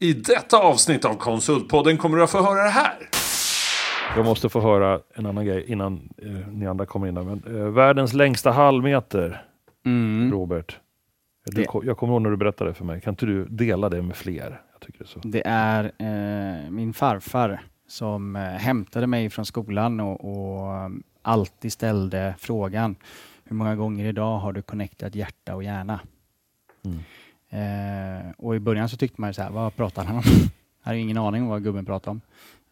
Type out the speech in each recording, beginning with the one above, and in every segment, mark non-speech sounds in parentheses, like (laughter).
I detta avsnitt av Konsultpodden kommer du att få höra det här. Jag måste få höra en annan grej innan eh, ni andra kommer in. där, Men, eh, världens längsta halvmeter, Mm. Robert. Du, Det- ko- jag kommer ihåg när du berättade för mig. Kan inte du dela det med fler? Jag tycker det är så. Det är eh, min farfar som eh, hämtade mig från skolan och, och eh, alltid ställde frågan hur många gånger idag har du connectat hjärta och hjärna? Mm. Eh, och i början så tyckte man ju så här, vad pratar han om? (laughs) Jag hade ingen aning om vad gubben pratade om.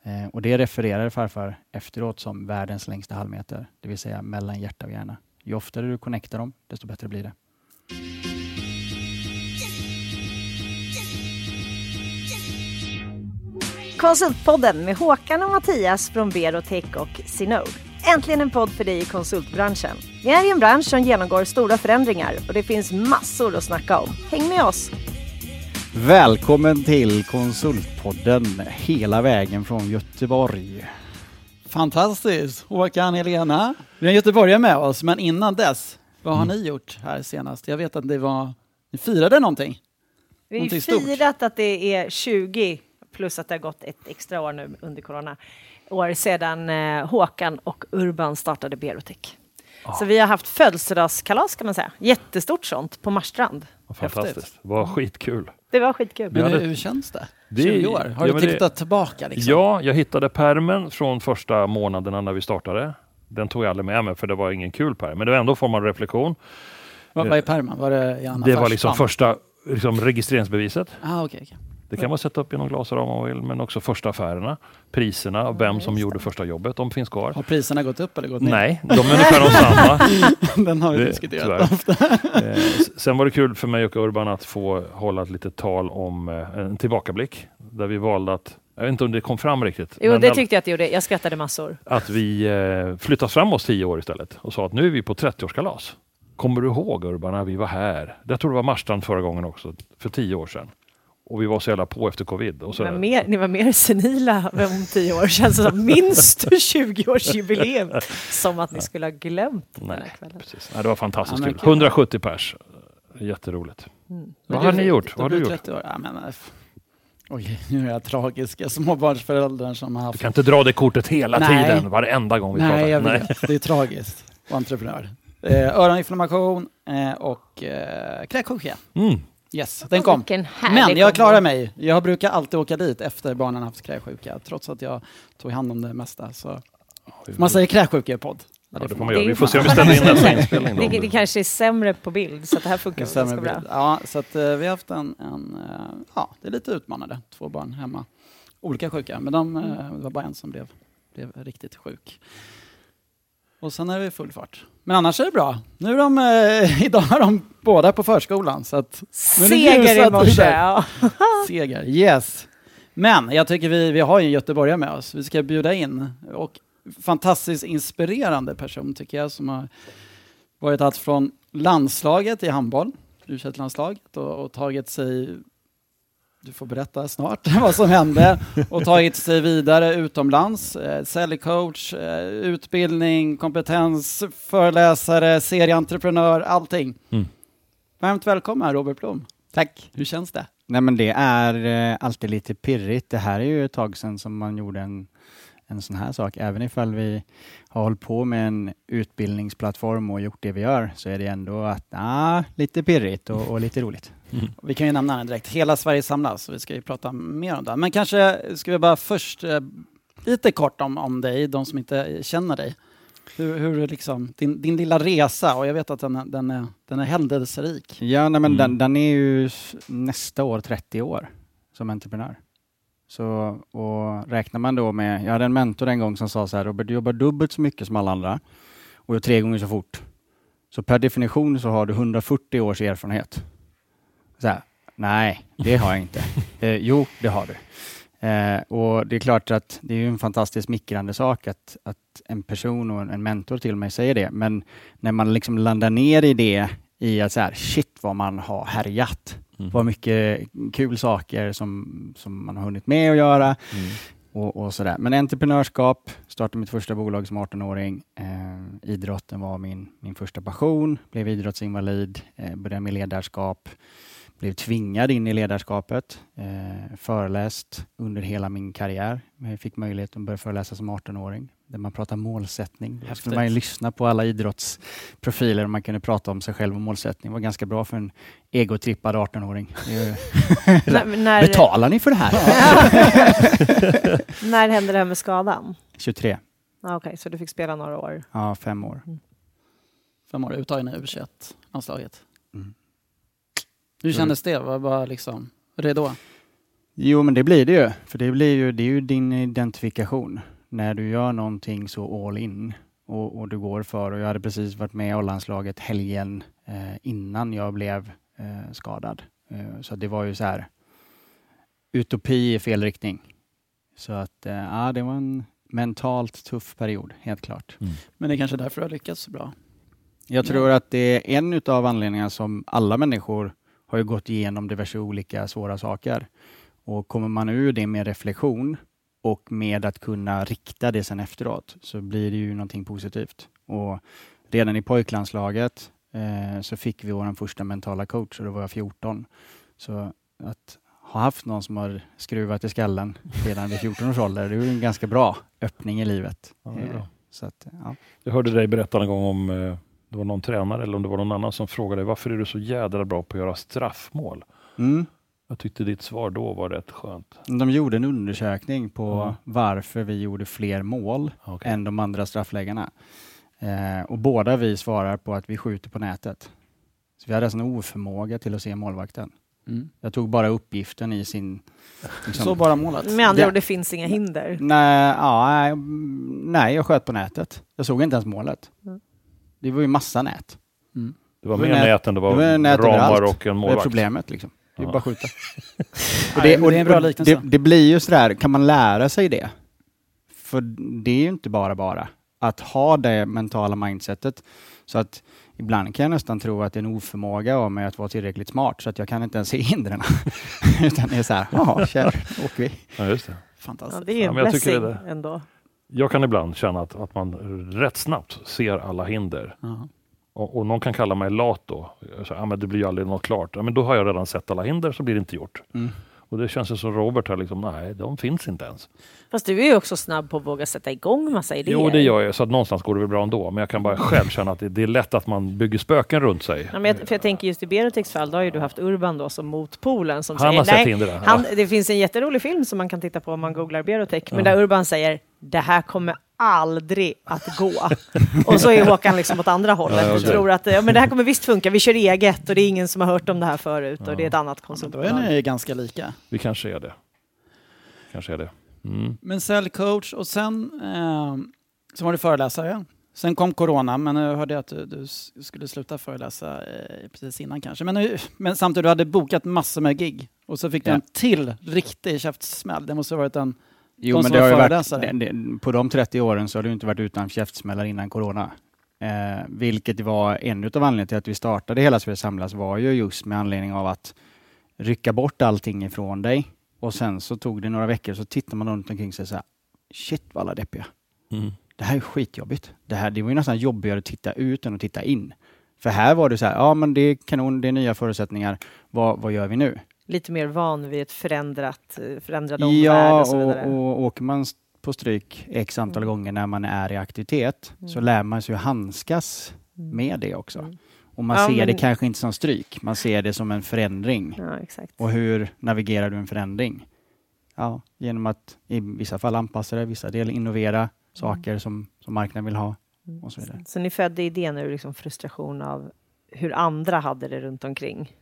Eh, och det refererade farfar efteråt som världens längsta halvmeter, det vill säga mellan hjärta och hjärna. Ju oftare du connectar dem, desto bättre blir det. Konsultpodden med Håkan och Mattias från Berotech och Sinode. Äntligen en podd för dig i konsultbranschen. Vi är i en bransch som genomgår stora förändringar och det finns massor att snacka om. Häng med oss! Välkommen till Konsultpodden hela vägen från Göteborg. Fantastiskt! Håkan, Helena. Vi har göteborgare med oss, men innan dess, vad har ni gjort här senast? Jag vet att det var, ni firade någonting. Vi har ju stort. firat att det är 20 plus att det har gått ett extra år nu under corona. År sedan eh, Håkan och Urban startade Berotech. Så vi har haft födelsedagskalas kan man säga. Jättestort sånt på Marstrand. Fantastiskt. Vad skitkul. Det var skitkul. Men hade- hur, känns det? Det- 20 år? Har ja, du men det- tittat tillbaka? Liksom? Ja, jag hittade permen från första månaderna när vi startade. Den tog jag aldrig med mig för det var ingen kul pärm. Men det var ändå form av reflektion. Vad, vad är pärmen? Var det Det var liksom första liksom, registreringsbeviset. Ah, okej, okej. Det kan man sätta upp genom glasram om man vill, men också första affärerna. Priserna, vem som gjorde första jobbet, de finns kvar. Har priserna gått upp eller gått ner? Nej, de är ungefär de samma. (laughs) Den har vi Det- diskuterat ofta. Eh, sen var det kul för mig och Urban att få hålla ett litet tal om eh, en tillbakablick. Där vi valde att, jag vet inte om det kom fram riktigt, Jo, men det tyckte jag att det gjorde. Jag skrattade massor. att vi eh, flyttas fram oss tio år istället och sa att nu är vi på 30-årskalas. Kommer du ihåg Urban när vi var här? Jag tror det var Marstrand förra gången också, för tio år sedan. Och vi var så jävla på efter covid. Och Ni var, mer, ni var mer senila om tio år. Känns det som (laughs) minst 20-årsjubileum. Som att ni skulle ha glömt den här Nej, kvällen. precis. Nej, det var fantastiskt Ja, kul. kul. 170 pers. Jätteroligt. Mm. Vad har du- ni gjort? du Vad har du gjort? 30 år. Ja, men, eh, Oj, nu är jag tragiska småbarnsföräldrar som har Du haft... kan inte dra det kortet hela Nej. tiden, varenda gång vi pratar. Nej, jag vet. Det är tragiskt. Och entreprenör. Eh, öroninflammation eh, och eh, kräksjuka. Mm. Yes, den kom. Men jag klarar mig. Jag brukar alltid åka dit efter barnen haft kräksjuka, trots att jag tog hand om det mesta. Så man säger kräksjuka-podd. Ja, det det får man göra. Vi får se om vi ställer in nästa inspelning. Då. Det, det kanske är sämre på bild, så det här funkar Det ganska bra. bild. Ja, så att, eh, vi har haft en, en eh, ja, det är lite utmanande. Två barn hemma. Olika sjuka, men de, eh, det var bara en som blev, blev riktigt sjuk. Och sen är det full fart. Men annars är det bra. Nu är de, eh, (laughs) idag är de båda på förskolan. Så att, nu är det Seger i morse. Ja. (laughs) Seger, yes. Men jag tycker vi, vi har ju en göteborgare med oss. Vi ska bjuda in. Och fantastiskt inspirerande person tycker jag som har varit allt från landslaget i handboll, u landslaget och, och tagit sig du får berätta snart (laughs) vad som hände och tagit sig vidare utomlands. Eh, säljcoach, eh, utbildning, kompetens, föreläsare, serieentreprenör, allting. Mm. Varmt välkommen Robert Blom. Tack! Hur känns det? Nej men det är eh, alltid lite pirrigt. Det här är ju ett tag sedan som man gjorde en, en sån här sak. Även ifall vi har hållit på med en utbildningsplattform och gjort det vi gör så är det ändå att, ah, lite pirrigt och, och lite roligt. Vi kan ju nämna den direkt. Hela Sverige samlas. Vi ska ju prata mer om det. Men kanske ska vi bara först eh, lite kort om, om dig, de som inte känner dig. Hur, hur liksom, din, din lilla resa, och jag vet att den, är- den, är, den är händelserik. Ja, nej, men Mm. den, den är ju nästa år 30 år som entreprenör. Så, och räknar man då med, jag hade en mentor en gång som sa så här, Robert, du jobbar dubbelt så mycket som alla andra och gör tre gånger så fort. Så per definition så har du 140 års erfarenhet. Så här, nej, det har jag inte. (laughs) eh, jo, det har du. Eh, och det är klart att det är en fantastiskt smickrande sak att, att en person och en, en mentor till mig säger det. Men när man liksom landar ner i det, i att så här, shit vad man har härjat. Mm. Vad mycket kul saker som, som man har hunnit med att göra. Mm. Och, och sådär. Men entreprenörskap, startade mitt första bolag som 18-åring. Eh, idrotten var min, min första passion, blev idrottsinvalid, eh, började med ledarskap. blev tvingad in i ledarskapet, eh, föreläst under hela min karriär. Jag fick möjlighet att börja föreläsa som 18-åring, där man pratar målsättning. Då skulle man ju lyssna på alla idrottsprofiler och man kunde prata om sig själv och målsättning. Det var ganska bra för en egotrippad 18-åring. (laughs) När, Betalar ni för det här? när hände det här med skadan? 23. Ah, Okej, så du fick spela några år. Ja, fem år. Fem år uttagen i U21-anslaget. Mm. Hur kändes det? Var bara liksom redo? Jo, men det blir det ju. För det, blir ju, det är ju din identifikation. När du gör någonting så all in och, och du går för. Och jag hade precis varit med i A-landslaget helgen eh, innan jag blev eh, skadad. Eh, så det var ju så här utopi i fel riktning. Så att eh, ja, det var en mentalt tuff period, helt klart. Men det är kanske därför du har lyckats så bra. Jag tror att det är en utav anledningarna som alla människor har ju gått igenom diverse olika svåra saker. Och kommer man ur det med reflektion och med att kunna rikta det sen efteråt så blir det ju någonting positivt. Och redan i pojklandslaget eh, så fick vi vår första mentala coach och då var jag 14. Så att ha haft någon som har skruvat i skallen redan vid 14 års ålder, det är ju en ganska bra öppning i livet. Ja. Eh, Så att, ja. Jag hörde dig berätta en gång om eh, det var någon tränare eller om det var någon annan som frågade dig varför är du så jädra bra på att göra straffmål? Mm. Jag tyckte ditt svar då var rätt skönt. De gjorde en undersökning på Ja. varför vi gjorde fler mål Okej. än de andra straffläggarna. Eh, och båda vi svarar på att vi skjuter på nätet. Så vi hade alltså en oförmåga till att se målvakten. Mm. Jag tog bara uppgiften i sin... liksom- Så bara målet. Med andra ord, det finns inga hinder. Nej, ja, nej, mm, jag sköt på nätet. Jag såg inte ens målet. Mm. Det var ju massa nät. Mm. Det var Det var mer nät- nät än det var, det var ramar överallt. och en Vad är målvakt. problemet liksom? Det är Ja. bara att skjuta. (laughs) Nej, men det är en bra liknelse. Det, det blir ju sådär, kan man lära sig det? För det är ju inte bara bara att ha det mentala mindsetet. Så att ibland kan jag nästan tro att det är en oförmåga av mig att vara tillräckligt smart så att jag kan inte ens se hindren. (laughs) Utan det är så här, jaha, (laughs) kör, åker vi. Ja, just det. Fantastiskt. Ja, det är Ja, en men jag blessing det ändå. Jag kan ibland känna att, att man rätt snabbt ser alla hinder. Ja. Och, och någon kan kalla mig lat då. Jag säger, ah, men det blir ju aldrig något klart. Ja, men då har jag redan sett alla hinder så blir det inte gjort. Mm. Och det känns ju som Robert här, liksom, nej, de finns inte ens. Fast du är ju också snabb på att våga sätta igång massa idéer. Jo, det gör jag, så att någonstans går det väl bra ändå. Men jag kan bara själv känna att det, det är lätt att man bygger spöken runt sig. Ja, men jag, för jag tänker just i Beroteks fall, då har ju du haft Urban då som motpolen som Han säger har sett hinder där. Han, det finns en jätterolig film som man kan titta på om man googlar Berotech, men Ja. där Urban säger det här kommer aldrig att gå. (laughs) och så är Håkan liksom åt andra hållet och tror att ja, men det här kommer visst funka, vi kör eget och det är ingen som har hört om det här förut och det är ett annat Ja, men då konsultbolag. är ni ganska lika. Vi kanske är det. Kanske är det. Mm. Men säljcoach och sen eh, så var du föreläsare. Sen kom corona, men nu hörde jag att du, du skulle sluta föreläsa eh, precis innan kanske. Men, men samtidigt, du hade bokat massor med gig. Och så fick du Ja. en till riktig käftsmäll. Det måste ha varit en... Jo, De men det har ju varit, det, det, på de 30 åren så har ju inte varit utan käftsmällar innan corona. Eh, vilket var en utav anledningarna till att vi startade Hela Sverige samlas var ju just med anledning av att rycka bort allting ifrån dig. Och sen så tog det några veckor så tittar man runt omkring sig och så här, shit vad alla deppiga. Mm. Det här är skitjobbigt. Det, här, det var ju nästan jobbigare att titta ut än att titta in. För här var det så här, ja men det är kanon, det är nya förutsättningar. Vad, vad gör vi nu? Lite mer van vid ett förändrat, eh, förändrad omvärld Ja, och så vidare. och åker man på stryk x antal Mm. gånger när man är i aktivitet så Mm. lär man sig att handskas Mm. med det också. Mm. Och man Ja, ser det men- kanske inte som stryk, man ser det som en förändring. Ja. Och hur navigerar du en förändring? Ja, genom att i vissa fall anpassa det, i vissa delar innovera saker som, som marknaden vill ha. och så vidare. Så ni födde idén ur liksom frustration av hur andra hade det runt omkring?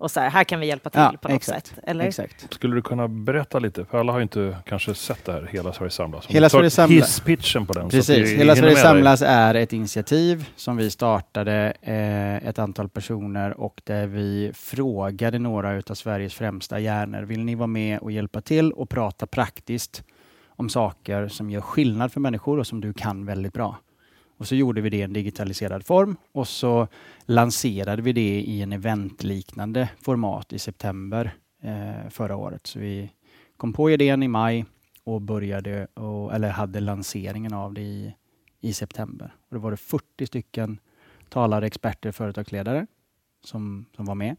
Och så här, här kan vi hjälpa till Ja, på något exakt. sätt? Eller? Exakt. Skulle du kunna berätta lite? För alla har ju inte kanske sett det här Hela Sverige samlas. Om Hela Sverige samlas. Hisspitchen på den. Precis, vi Hela Sverige samlas är ett initiativ som vi startade eh, ett antal personer och där vi frågade några utav Sveriges främsta hjärnor. Vill ni vara med och hjälpa till och prata praktiskt om saker som gör skillnad för människor och som du kan väldigt bra? Och så gjorde vi det i en digitaliserad form och så lanserade vi det i en eventliknande format i september eh, förra året. Så vi kom på idén i maj och började, och, eller hade lanseringen av det i, i september. Och då var det 40 stycken talare, experter, företagsledare som, som var med.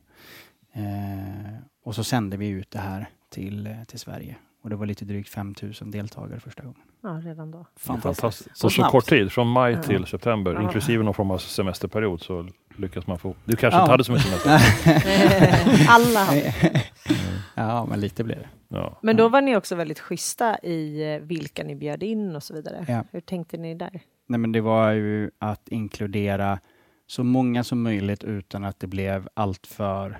Eh, och så sände vi ut det här till, till Sverige. Och det var lite drygt 5000 deltagare första gången. Ja, redan då. Fantastiskt. Så På så snabbt. kort tid, från maj Ja. till september, Ja. inklusive någon form av semesterperiod, så lyckas man få... Du kanske Ja. inte hade så mycket semester? (laughs) Alla hade. (laughs) ja, men lite blev det. Ja. Men då var ni också väldigt schyssta i eh, vilka ni bjöd in och så vidare. Ja. Hur tänkte ni där? Nej, men det var ju att inkludera så många som möjligt utan att det blev alltför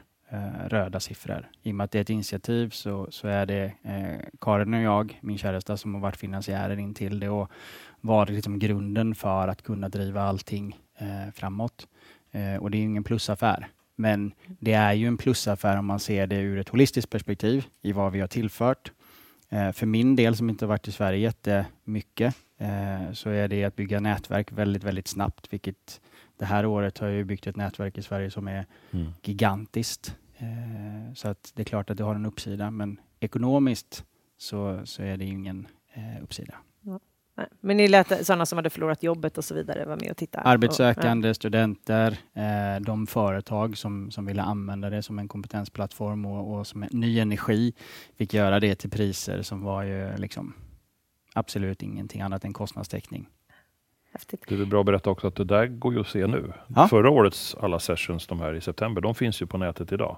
röda siffror. I och med att det är ett initiativ så, så är det eh, Karin och jag, min käresta, som har varit finansiärer in till det och varit liksom grunden för att kunna driva allting eh, framåt. Eh, och det är ju ingen plusaffär. Men det är ju en plusaffär om man ser det ur ett holistiskt perspektiv i vad vi har tillfört. Eh, för min del som inte har varit i Sverige jättemycket eh, så är det att bygga nätverk väldigt, väldigt snabbt, vilket det här året har jag byggt ett nätverk i Sverige som är Mm. gigantiskt. Eh, så att det är klart att det har en uppsida, men ekonomiskt så, så är det ingen eh, uppsida. Nej. Men ni lät sådana som hade förlorat jobbet och så vidare vara med och titta? Arbetssökande, studenter, eh, de företag som, som ville använda det som en kompetensplattform och, och som en ny energi fick göra det till priser som var ju liksom absolut ingenting annat än kostnadstäckning. Häftigt. Det är bra att berätta också att det där går ju att se nu. Ja. Förra årets alla sessions, de här i september, de finns ju på nätet idag.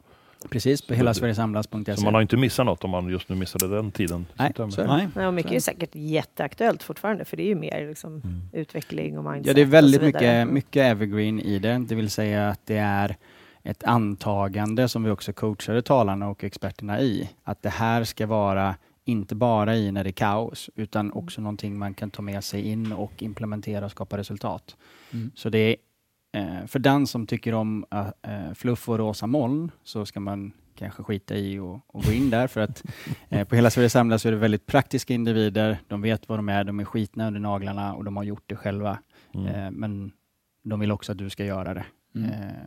Precis, på hela sverigesamlas.se. Så man har inte missat något om man just nu missade den tiden. Nej, så. Nej. Nej, och mycket är säkert jätteaktuellt fortfarande, för det är ju mer liksom, Mm. utveckling och mindset. Ja, det är väldigt mycket, mycket evergreen i det. Det vill säga att det är ett antagande som vi också coachade talarna och experterna i. Att det här ska vara inte bara i när det är kaos, utan också någonting man kan ta med sig in och implementera och skapa resultat. Mm. Så det är, eh, för den som tycker om eh, eh, fluff och rosa moln så ska man kanske skita i och, och gå in där för att (laughs) eh, på Hela Sverige samlas så är det väldigt praktiska individer. De vet vad de är, de är skitna under naglarna och de har gjort det själva. Mm. Eh, men de vill också att du ska göra det. Mm. Eh,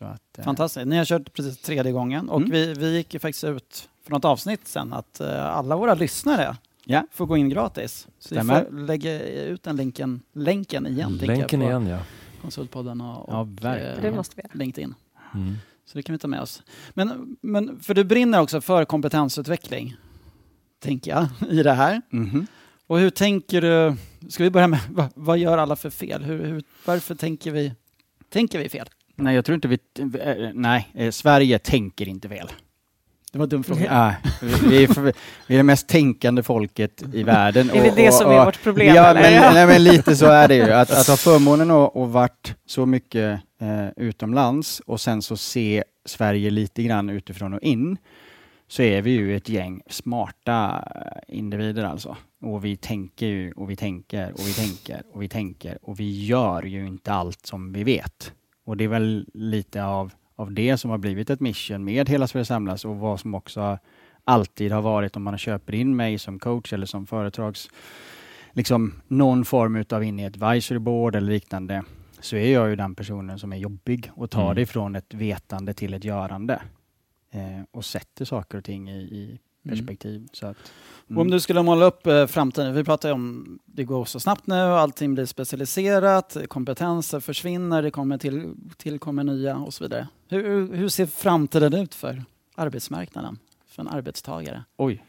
att, Fantastiskt. Ni har kört precis tredje gången och Mm. vi, vi gick faktiskt ut för något avsnitt sen att eh, alla våra lyssnare Ja. får gå in gratis. Så vi får lägga ut den länken, länken igen, jag, Länken på igen ja. Konsultpodden och, Ja, och eh, Det måste vi. LinkedIn. Mm. Så det kan vi ta med oss. Men, men för du brinner också för kompetensutveckling, tänker jag, i det här. mhm. Och hur tänker du, ska vi börja med, vad, vad gör alla för fel? Hur, hur, varför tänker vi, tänker vi fel? Nej, jag tror inte vi... eh, nej, eh, Sverige tänker inte väl. Det var en dum fråga. Nej, vi, vi, är för, vi är det mest tänkande folket i världen. Är det och- det och- som är och- vårt problem? Ja, eller? men, nej, men lite så är det ju. Att, att ha förmånen att, att varit så mycket eh, utomlands och sen så se Sverige lite grann utifrån och in, så är vi ju ett gäng smarta eh, individer alltså. Och vi tänker ju och vi tänker och vi tänker och vi tänker och vi gör ju inte allt som vi vet. Och det är väl lite av, av det som har blivit ett mission med Hela Sverige samlas och vad som också alltid har varit om man köper in mig som coach eller som företags liksom någon form av in i ett advisory board eller liknande så är jag ju den personen som är jobbig och tar Mm. det från ett vetande till ett görande eh, och sätter saker och ting i, i perspektiv. Så att, mm. Om du skulle måla upp eh, framtiden, vi pratar ju om det går så snabbt nu, allting blir specialiserat, kompetenser försvinner, det kommer till, tillkommer nya och så vidare. Hur, hur- ser framtiden ut för arbetsmarknaden, för en arbetstagare? Oj.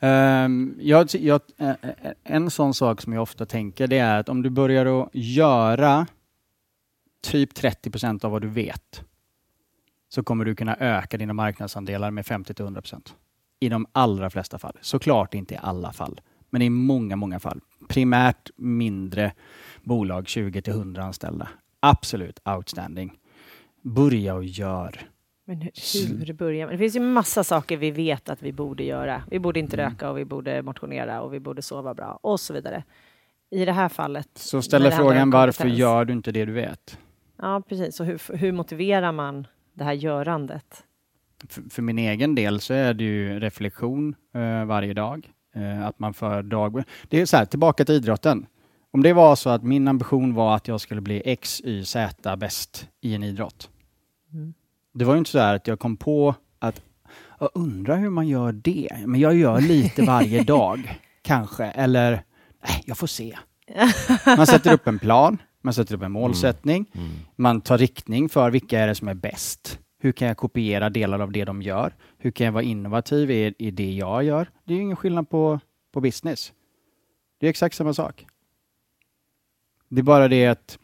Ehm, jag, jag, eh, eh, en sån sak som jag ofta tänker det är att om du börjar att göra typ 30 procent av vad du vet så kommer du kunna öka dina marknadsandelar med 50 till 100 procent. I de allra flesta fall. Såklart inte i alla fall, men i många, många fall. Primärt mindre bolag, 20 till 100 anställda. Absolut outstanding. Börja och gör. Men hur, börjar man? Det finns ju massa saker vi vet att vi borde göra. Vi borde inte Mm. röka och vi borde motionera och vi borde sova bra och så vidare. I det här fallet. Så ställer frågan varför gör du inte det du vet? Ja, precis. Och hur, hur motiverar man det här görandet? För, för min egen del så är det ju reflektion eh, varje dag. Eh, att man för dag... Det är så här, tillbaka till idrotten. Om det var så att min ambition var att jag skulle bli X, Y, Z bäst i en idrott. Mm. Det var ju inte så här att jag kom på att jag undrar hur man gör det. Men jag gör lite varje (laughs) dag, kanske. Eller, nej, jag får se. (laughs) Man sätter upp en plan, man sätter upp en målsättning. Mm. Man tar riktning för vilka är det som är bäst. Hur kan jag kopiera delar av det de gör? Hur kan jag vara innovativ i, i det jag gör? Det är ju ingen skillnad på, på business. Det är exakt samma sak. Det är bara det att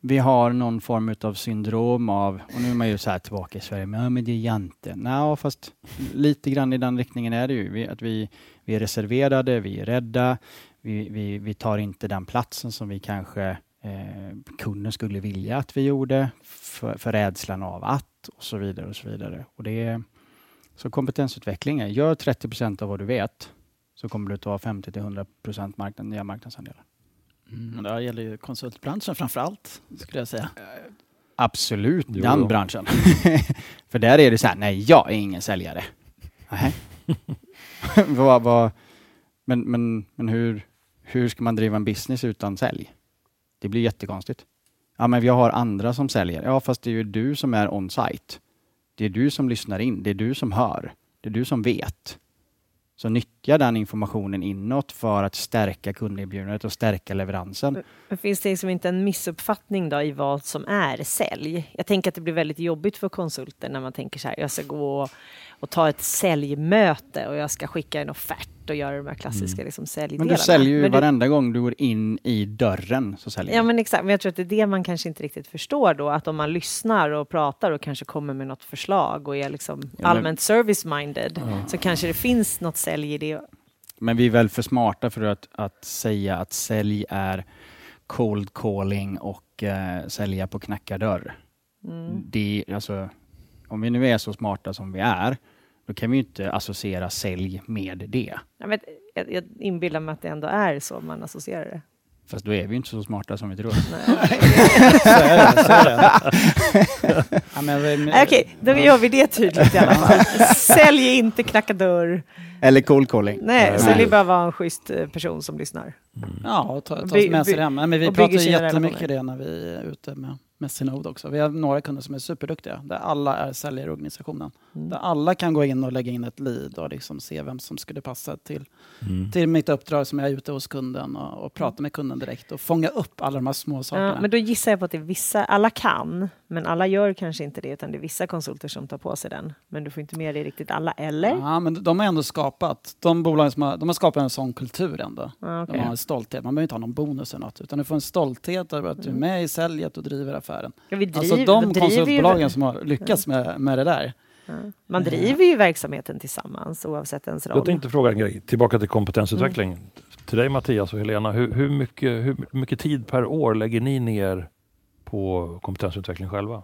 vi har någon form av syndrom av, och nu är man ju så här tillbaka i Sverige, men, ja, men det är jante. Nej, fast lite grann i den riktningen är det ju. Vi, att vi, vi är reserverade, vi är rädda, vi, vi, vi tar inte den platsen som vi kanske eh, kunden skulle vilja att vi gjorde, för, för rädslan av att och så vidare. och Så vidare. Och det är, så kompetensutveckling är, gör 30 procent av vad du vet, så kommer du ta 50 till 100 procent marknad, nya marknadsandelar. Mm, det gäller ju konsultbranschen framför allt, skulle jag säga. Absolut, Jo, den jo. branschen. (laughs) För där är det så här, nej, jag är ingen säljare. (laughs) Vad, vad, men men, men hur, hur ska man driva en business utan sälj? Det blir jättekonstigt. Ja, men vi har andra som säljer. Ja, fast det är ju du som är on-site. Det är du som lyssnar in. Det är du som hör. Det är du som vet. Så nyttja den informationen inåt för att stärka kunderbjudandet och stärka leveransen. Men finns det liksom inte en missuppfattning då i vad som är sälj? Jag tänker att det blir väldigt jobbigt för konsulter när man tänker så här, jag ska gå och, ta ett säljmöte och jag ska skicka en offert och göra de här klassiska liksom, säljdelarna. Men du säljer ju Men du- varenda gång du går in i dörren så säljer Ja du. men exakt, men jag tror att det är det man kanske inte riktigt förstår då, att om man lyssnar och pratar och kanske kommer med något förslag och är liksom men- allmänt service-minded, så kanske det finns något sälj i det. Men vi är väl för smarta för att, att säga att sälj är cold calling och eh, sälja på knacka dörr. Mm. Det, alltså, om vi nu är så smarta som vi är, då kan vi ju inte associera sälj med det. Jag, vet, jag, jag inbillar mig att det ändå är så man associerar det. Fast då är vi inte så smarta som vi tror. Okej, då gör vi det tydligt i alla fall. (laughs) Sälj inte, knacka dörr. Eller cold calling. Nej, Nej. sälj bara vara en schysst eh, person som lyssnar. Ja, och ta, ta med sig det. Men vi pratar ju jättemycket det när vi är ute med, med Synode också. Vi har några kunder som är superduktiga, där alla är säljare i organisationen. Mm. Där alla kan gå in och lägga in ett lead och liksom se vem som skulle passa till, Mm. till mitt uppdrag som jag är ute hos kunden och, och prata med kunden direkt och fånga upp alla de här små sakerna. Ja, men då gissar jag på att det är vissa, alla kan, men alla gör kanske inte det, utan det är vissa konsulter som tar på sig den. Men du får inte med dig riktigt alla, eller? Ja, men de har ändå skapat, de bolagen som har, de har skapat en sån kultur ändå. Ja, okej. De har en stolthet, man behöver inte ha någon bonus eller något, utan du får en stolthet över att du är med i säljet och driver affären. Ja, vi driver, Alltså de konsultbolagen ju, som har lyckats med, med det där. ja. Man driver ju verksamheten tillsammans oavsett ens roll. Jag tänkte fråga en grej, tillbaka till kompetensutveckling. Till dig Mattias och Helena, hur, hur, mycket, hur mycket tid per år lägger ni ner på kompetensutveckling själva?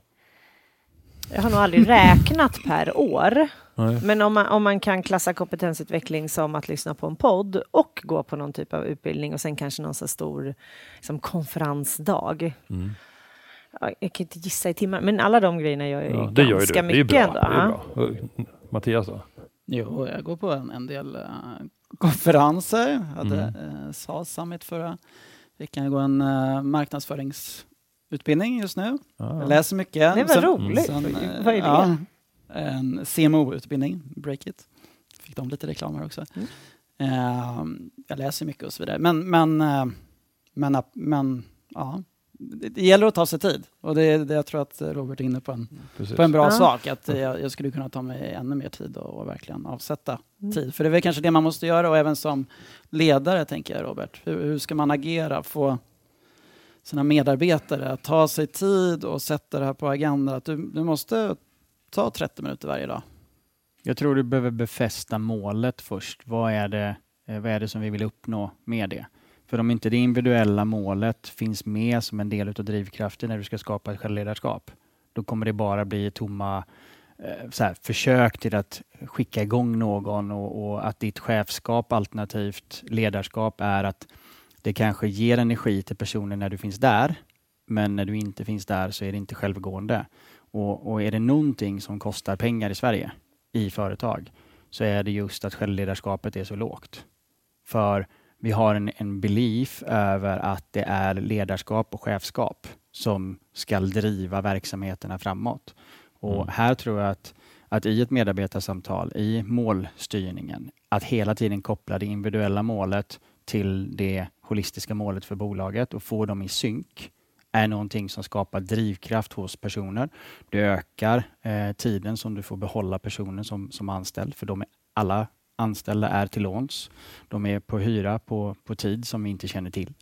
Jag har nog aldrig (laughs) räknat per år. Nej. Men om man, om man kan klassa kompetensutveckling som att lyssna på en podd och gå på någon typ av utbildning och sen kanske någon så stor liksom, konferensdag. Mm. Ja, jag kan inte gissa i timmar, men alla de grejerna gör jag ju Ja, det gör ganska du. Det är ju mycket bra. ändå. Det är bra. Mattias då? Jo, jag går på en, en del uh, konferenser. Jag hade Mm. uh, SAS Summit förra veckan. Jag går en uh, marknadsföringsutbildning just nu. Ja. Jag läser mycket. Nej, vad roligt. eh, Vad är det? ja, en CMO-utbildning, Breakit. Fick de lite reklam här också. Mm. Eh, jag läser mycket och så vidare. Men, men, eh, men, men ja, det, gäller att ta sig tid. Och det är det jag tror att Robert är inne på en, Precis. på en bra Ja. sak. Att jag, jag skulle kunna ta mig ännu mer tid och, och verkligen avsätta Mm. tid. För det är väl kanske det man måste göra och även som ledare tänker jag Robert. Hur, hur ska man agera? Få sina medarbetare att ta sig tid och sätta det här på agendan. Att du, du måste ta 30 minuter varje dag. Jag tror du behöver befästa målet först. Vad är det, eh, vad är det som vi vill uppnå med det? För om inte det individuella målet finns med som en del av drivkraften när du ska skapa ett självledarskap, då kommer det bara bli tomma eh, så här, försök till att skicka igång någon och, och att ditt chefskap alternativt ledarskap är att det kanske ger energi till personen när du finns där, men när du inte finns där så är det inte självgående. Och, och är det någonting som kostar pengar i Sverige i företag så är det just att självledarskapet är så lågt. För vi har en, en belief över att det är ledarskap och chefskap som ska driva verksamheterna framåt. Och Mm. här tror jag att, att i ett medarbetarsamtal, i målstyrningen, att hela tiden koppla det individuella målet till det holistiska målet för bolaget och få dem i synk är någonting som skapar drivkraft hos personer. Det ökar eh, tiden som du får behålla personen som, som anställd, för de är, alla anställda är till låns. De är på hyra på, på tid som vi inte känner till.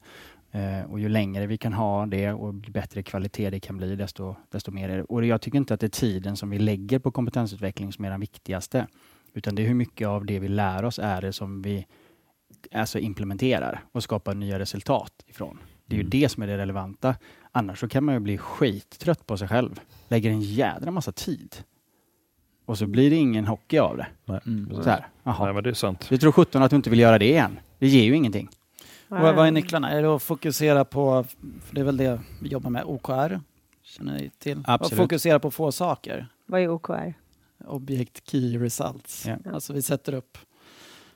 Eh, och ju längre vi kan ha det och ju bättre kvalitet det kan bli, desto, desto mer är det. Och jag tycker inte att det är tiden som vi lägger på kompetensutveckling som är den viktigaste, utan det är hur mycket av det vi lär oss är det som vi alltså implementerar och skapar nya resultat ifrån. Det är ju Mm. det som är det relevanta. Annars så kan man ju bli skittrött på sig själv. Lägger en jädra massa tid. Och så blir det ingen hockey av det. Nej, Mm. Så här, Nej, men det är sant. Du tror 17 att du inte vill göra det igen. Det ger ju ingenting. Vad, vad är nycklarna? Är det att fokusera på, för det är väl det vi jobbar med, OKR? Känner ni till? Absolut. Att fokusera på få saker. Vad är OKR? Object Key Results. Ja. Alltså vi sätter upp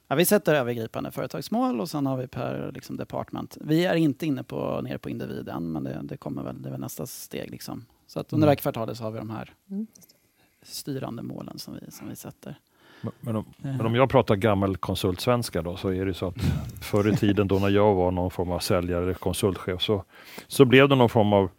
Ja, vi sätter övergripande företagsmål och sen har vi per liksom, department. Vi är inte inne på, ner på individen, men det, det kommer väl, det är väl nästa steg. Liksom. Så att under det här kvartalet så har vi de här Mm. Styrande målen som vi, som vi sätter. Men- om, men om jag pratar gammal konsultsvenska då, så är det så att förr i tiden då när jag var någon form av säljare eller konsultchef så, så blev det någon form av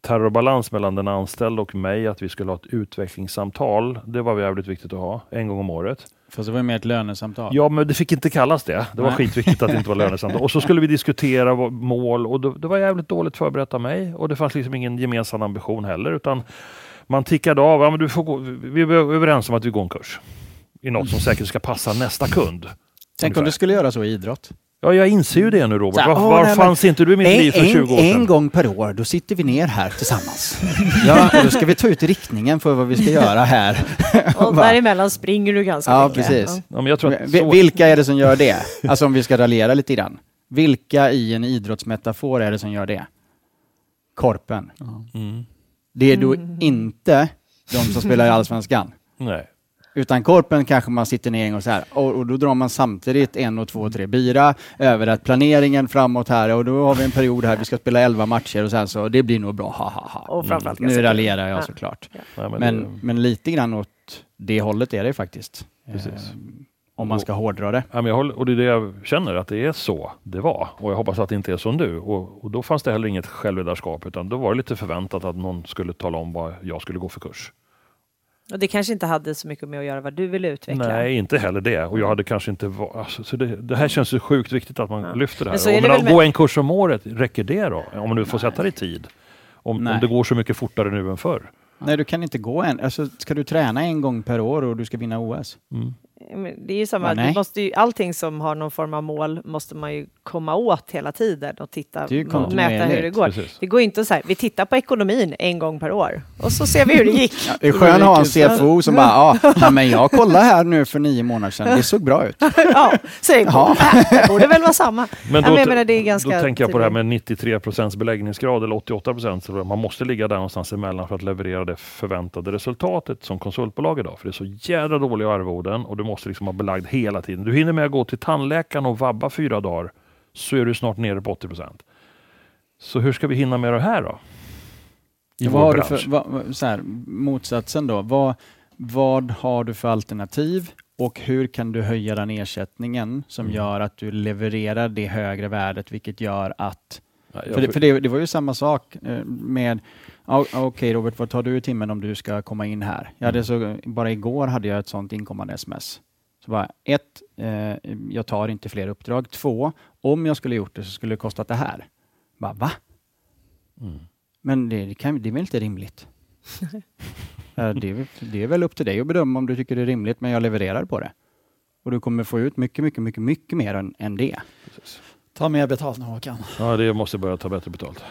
terrorbalans mellan den anställde och mig att vi skulle ha ett utvecklingssamtal. Det var jävligt viktigt att ha en gång om året. Fast det var ju mer ett lönesamtal. Ja, men det fick inte kallas det. Det var Nej. skitviktigt att det inte var (laughs) lönesamtal. Och så skulle vi diskutera mål och det, det var jävligt dåligt förberett av mig och det fanns liksom ingen gemensam ambition heller utan man tickade av. Ja, men du får gå, vi är överens om att vi går en kurs i något som säkert ska passa nästa kund. Tänk om du skulle göra så i idrott. Ja, jag inser ju det nu Robert. Var, åh, var nej, men fanns inte du i mitt liv för 20 år sedan? en gång per år, då sitter vi ner här tillsammans. ja, (laughs) och då ska vi ta ut riktningen för vad vi ska göra här. (laughs) Och (laughs) däremellan springer du ganska Ja, mycket. precis. Ja, men jag tror att så, Vilka är det som gör det? Alltså om vi ska raljera lite grann. Vilka i en idrottsmetafor är det som gör det? Korpen. mm, Det är då inte de som spelar i Allsvenskan. (laughs) nej. Utan korpen kanske man sitter ner en gång så här och, och då drar man samtidigt en och två och tre bira över att planeringen framåt här och då har vi en period här vi ska spela elva matcher och sen så det blir nog bra, ha ha ha. Och framförallt Nu ganska kul. raljerar jag Ja. såklart. nej men Men, lite grann åt det hållet är det faktiskt. Precis. Eh, om man ska hårdra det. ja, men jag håller, och det är det jag känner, att det är så det var. Och jag hoppas att det inte är som nu. Och, och då fanns det heller inget självledarskap, utan då var det lite förväntat att någon skulle tala om vad jag skulle gå för kurs. Och det kanske inte hade så mycket med att göra vad du ville utveckla. Nej, inte heller det. Och jag hade kanske inte alltså, så det, det här känns ju sjukt viktigt att man Ja. lyfter det Men här. Och, det men med- gå en kurs om året, räcker det då? Om nu får sätta det i tid? Om, om det går så mycket fortare nu än förr? Nej, du kan inte gå en. Alltså, ska du träna en gång per år och du ska vinna OS? Mm. Det är ju samma, Ja, måste ju, allting som har någon form av mål måste man ju komma åt hela tiden och titta, och mäta hur det går. Precis. Det går inte att säga, vi tittar på ekonomin en gång per år och så ser vi hur det gick. Det är skönt att ha en CFO som bara, ja, (laughs) ja, men jag kollade här nu för nio månader sedan, det såg bra ut. (laughs) ja, så det, Ja. (laughs) det borde väl vara samma. Men Ja, då, men jag menar, det är ganska då tänker jag på det här med 93 procents beläggningsgrad eller 88 procent. Man måste ligga där någonstans emellan för att leverera det förväntade resultatet som konsultbolag idag. För det är så jädra dåliga arvoden och du måste liksom ha belagd hela tiden. Du hinner med att gå till tandläkaren och vabba fyra dagar så är du snart nere på 80 procent. Så hur ska vi hinna med det här då? I vad har du för, vad, så här, motsatsen då, vad, vad har du för alternativ och hur kan du höja den ersättningen som Mm. gör att du levererar det högre värdet, vilket gör att Ja, För, det, för det, det var ju samma sak eh, med, okej Robert, vad tar du i timmen om du ska komma in här? Jag hade så, bara igår hade jag ett sånt inkommande sms. Så bara, ett, eh, jag tar inte fler uppdrag. Två, om jag skulle gjort det så skulle det kostat det här. Bara, va? Mm. Men det, det, kan, det är väl inte rimligt? (laughs) Det, är, väl- det är väl upp till dig att bedöma om du tycker det är rimligt, men jag levererar på det. Och du kommer få ut mycket, mycket, mycket, mycket mer än, än det. Precis. Ta mer betalt nu Håkan. Ja, det måste börja ta bättre betalt.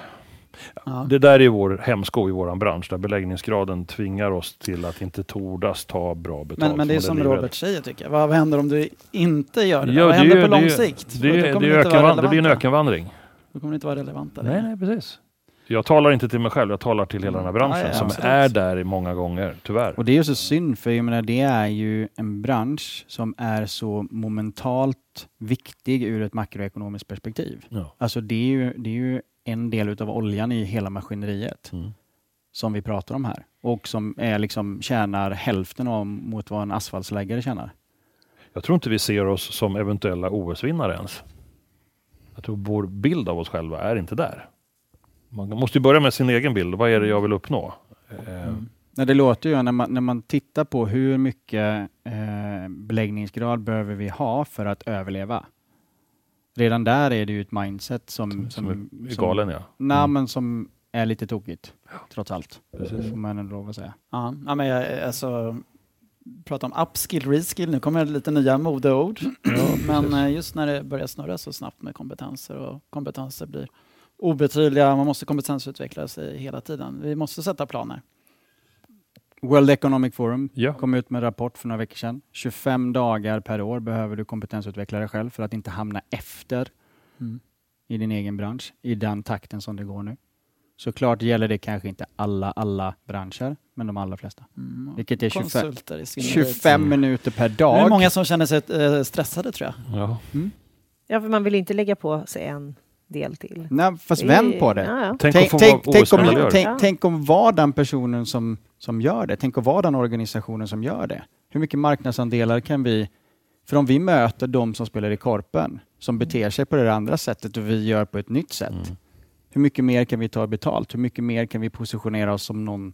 Ja. Det där är vår hämsko i vår bransch, där beläggningsgraden tvingar oss till att inte tordas ta bra betalt. Men, men det är som. Robert säger tycker jag. Vad händer om du inte gör det? Ja, vad det händer är- på det lång sikt? Det, kommer det, ni är inte vara ökenvan- det blir en ökenvandring. Då kommer ni inte vara relevanta. Nej, nej, precis. Jag talar inte till mig själv, jag talar till hela den här branschen Ja, ja, som absolut. är där i många gånger, tyvärr. Och det är ju så synd, för jag menar, det är ju en bransch som är så momentalt viktig ur ett makroekonomiskt perspektiv. Ja. Alltså det är ju, det är ju en del utav oljan i hela maskineriet Mm. som vi pratar om här och som är liksom tjänar hälften av mot vad en asfaltsläggare tjänar. Jag tror inte vi ser oss som eventuella OS-vinnare ens. Jag tror vår bild av oss själva är inte där. Man måste ju börja med sin egen bild. Vad är det jag vill uppnå? Eh, Nej, det låter ju när man, när man tittar på hur mycket eh, beläggningsgrad behöver vi ha för att överleva. Redan där är det ju ett mindset som, som, som, är, galen ja. Nej, Mm. men som är lite tokigt, trots allt. Precis. Får man ändå lov att säga. Ja, ja, men jag, alltså, prata om upskill, reskill, nu kommer det lite nya modeord. men eh, just när det börjar snurra så snabbt med kompetenser och kompetenser blir obetydliga, man måste kompetensutveckla sig hela tiden. Vi måste sätta planer. World Economic Forum Ja. kom ut med en rapport för några veckor sedan. 25 dagar per år behöver du kompetensutveckla dig själv för att inte hamna efter Mm. i din egen bransch i den takten som det går nu. Såklart gäller det kanske inte alla, alla branscher, men de allra flesta. Mm. Vilket är 25, Konsulter i synnerhet. 25 minuter per Det dag. är många som känner sig eh, stressade tror jag. Ja. Ja, för man vill inte lägga på sig en del till. Nej, fast Det är- vänd på det. Ja, ja. Tänk, Tänk, tänk, om, tänk, var den personen som, som gör det. Tänk om var den organisationen som gör det. Hur mycket marknadsandelar kan vi... För om vi möter de som spelar i korpen, som beter sig på det andra sättet och vi gör på ett nytt sätt. Mm. Hur mycket mer kan vi ta betalt? Hur mycket mer kan vi positionera oss som någon,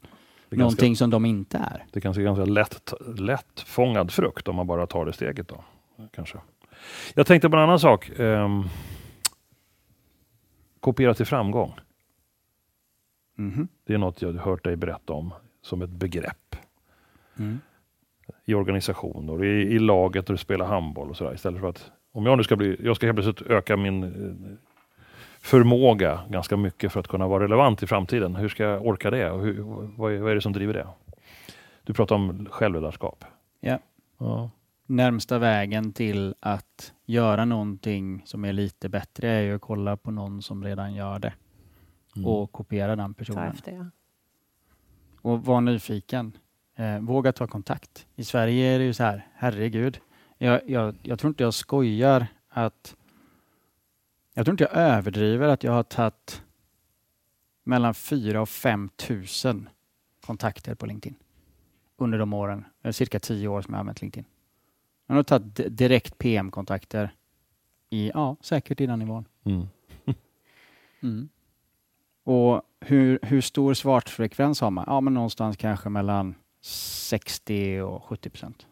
ganska, någonting som de inte är? det är ganska, ganska lätt, lätt fångad frukt om man bara tar det steget. Då. Kanske. Jag tänkte på en annan sak. Um, kopiera till framgång. Mhm. Det är något jag har hört dig berätta om som ett begrepp. Mm. i organisationer, i, i laget där du spelar handboll och sådär. Istället för att, om jag nu ska bli, jag ska helt plötsligt öka min eh, förmåga ganska mycket för att kunna vara relevant i framtiden. Hur ska jag orka det? Och hur, vad, är, vad är det som driver det? Du pratar om självledarskap. Ja. Ja. Närmsta vägen till att göra någonting som är lite bättre är ju att kolla på någon som redan gör det Mm. och kopiera den Ta personen. efter, ja. och var nyfiken. Eh, våga ta kontakt. I Sverige är det ju så här, herregud. Jag, jag, jag tror inte jag skojar att... Jag tror inte jag överdriver att jag har tagit mellan 4 och 5 tusen kontakter på LinkedIn under de åren, eh, cirka 10 år som jag har använt LinkedIn. Jag har tagit di- direkt PM-kontakter i, ja, säkert i den nivån. Mm. (laughs) Mm. Och hur, hur stor svartfrekvens har man? Ja, men någonstans kanske mellan 60 och 70 procent.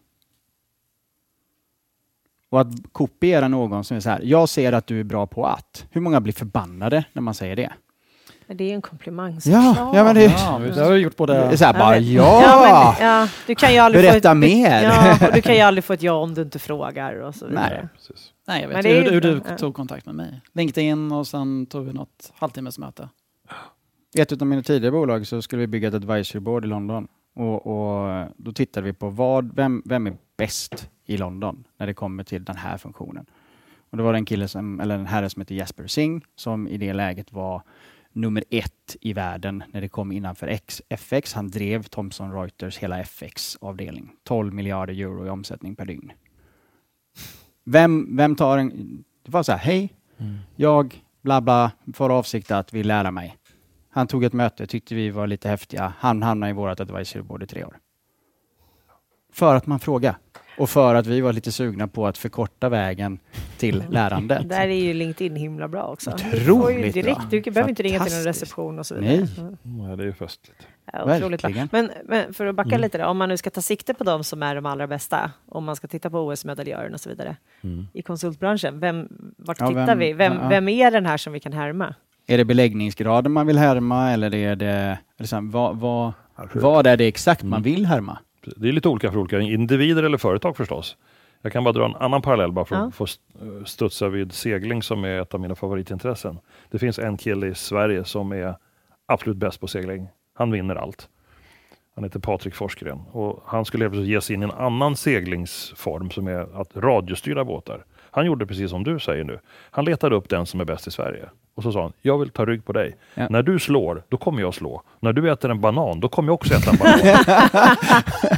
Och att kopiera någon som är så här, jag ser att du är bra på att. Hur många blir förbannade när man säger det? Men det är ju en komplimang. Ja, ja men det, Ja, det har vi gjort det är både... så här, bara ja! Ja, men, ja, du kan ju aldrig få Berätta ett, mer. Du, ja, och du kan ju aldrig få ett ja om du inte frågar och så vidare. Nej. Precis. Nej, jag vet hur, ju- hur du ja. tog kontakt med mig. LinkedIn och sen tog vi något halvtimmesmöte. I ett av mina tidigare bolag så skulle vi bygga ett advisory board i London. Och, och då tittade vi på vad, vem, vem är bäst i London när det kommer till den här funktionen. Och då var det en kille som, eller en herre som heter Jasper Singh som i det läget var nummer ett i världen när det kom innanför FX. Han drev Thomson Reuters hela FX-avdelning. 12 miljarder euro i omsättning per dygn. Vem, vem tar en... Det var så här, hej, jag, bla bla, får avsikt att vi lära mig. Han tog ett möte, tyckte vi var lite häftiga. Han hamnade i vårt advisory board i tre år. För att man frågar. Och för att vi var lite sugna på att förkorta vägen till (laughs) lärandet. Där är ju LinkedIn himla bra också. Du Otroligt direkt, bra. Du behöver inte ringa till någon reception och så vidare. Nej. Mm. Ja, det är ju festligt. Ja, otroligt bra. Men, men för att backa Mm. lite då, om man nu ska ta sikte på de som är de allra bästa, om man ska titta på OS-medaljören och så vidare, Mm. i konsultbranschen, vem, vart Ja, tittar vem- vi? Vem, ja. vem är den här som vi kan härma? Är det beläggningsgraden man vill härma eller är det... Eller så här, vad, vad, vad är det exakt man Mm. vill härma? Det är lite olika för olika individer eller företag förstås. Jag kan bara dra en annan parallell bara för Ja. att få st- eh, studsa vid segling som är ett av mina favoritintressen. Det finns en kille i Sverige som är absolut bäst på segling. Han vinner allt. Han heter Patrik Forsgren och han skulle ge sig in i en annan seglingsform som är att radiostyra båtar. Han gjorde precis som du säger nu. Han letade upp den som är bäst i Sverige och så sa han, jag vill ta rygg på dig. Ja. När du slår, då kommer jag slå. När du äter en banan, då kommer jag också äta en banan. (laughs)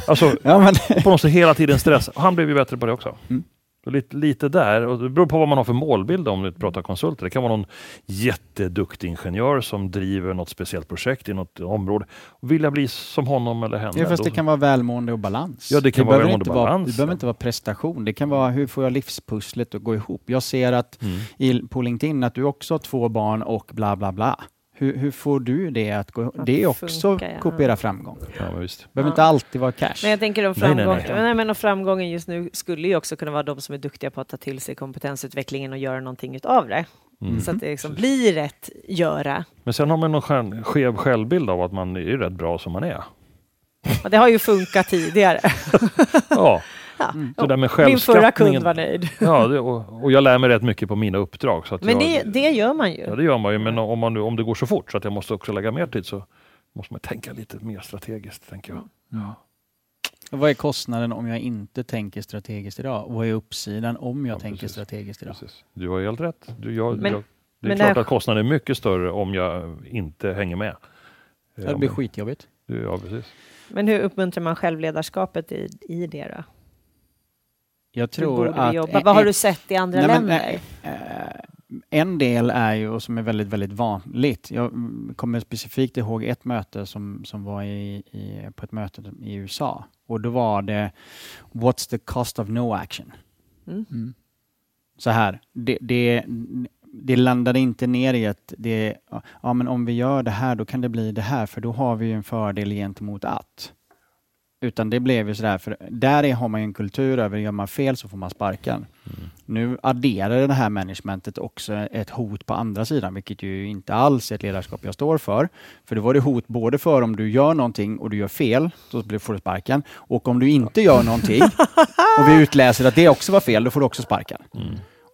alltså, Ja, men, på något sätt hela tiden stress. Och han blev ju bättre på det också. Mm. Lite, lite där, och det beror på vad man har för målbild om du pratar konsulter. Det kan vara någon jätteduktig ingenjör som driver något speciellt projekt i något område. Vill jag bli som honom eller henne? ja, fast det kan vara välmående och balans. Ja, det kan vara behöver välmående och vara, balans, Det behöver inte vara prestation. Det kan vara hur får jag livspusslet att gå ihop? Jag ser att Mm. i, på LinkedIn att du också har två barn och bla bla bla. Hur, hur får du det att gå Att Det är också funka, ja. kopiera framgång. Ja, men visst. behöver Ja. inte alltid vara cash. Men jag tänker om Nej, nej, framgång, nej. nej, men och framgången just nu skulle ju också kunna vara de som är duktiga på att ta till sig kompetensutvecklingen och göra någonting utav det. Mm. Så att det liksom blir rätt göra. Men sen har man någon skev självbild av att man är rätt bra som man är. Och det har ju funkat tidigare. (laughs) Ja, Ja. det där med Min förra kund var nöjd. (laughs) Ja, det, och, och jag lär mig rätt mycket på mina uppdrag. Så att Men jag, det, det gör man ju. Ja, det gör man ju. Men om, man nu, om det går så fort så att jag måste också lägga mer tid så måste man tänka lite mer strategiskt, tänker jag. Ja. Vad är kostnaden om jag inte tänker strategiskt idag? Vad är uppsidan om jag Ja, tänker precis. strategiskt idag? Precis. Du har helt rätt. Du, jag, Men- jag, det är men klart det- att kostnaden är mycket större om jag inte hänger med. Eh, Det blir jag- skitjobbigt. Ja, precis. Men hur uppmuntrar man självledarskapet i, i det då? Jag tror att... jobba? Vad har du sett i andra Nej, men, länder? eh, en del är ju, och som är väldigt, väldigt vanligt. Jag mm, kommer specifikt ihåg ett möte som, som var i, i, på ett möte i USA. Och då var det What's the cost of no action? Mm. Så här, det, det, det landade inte ner i att det, ja men om vi gör det här då kan det bli det här för då har vi en fördel gentemot att. Utan det blev ju sådär, för där är, har man ju en kultur över, gör man fel så får man sparken. Nu adderar det här managementet också ett hot på andra sidan, vilket ju inte alls är ett ledarskap jag står för. För då var det hot både för om du gör någonting och du gör fel, så blir- får du sparken. Och om du inte gör någonting (laughs) och vi utläser att det också var fel, då får du också sparken.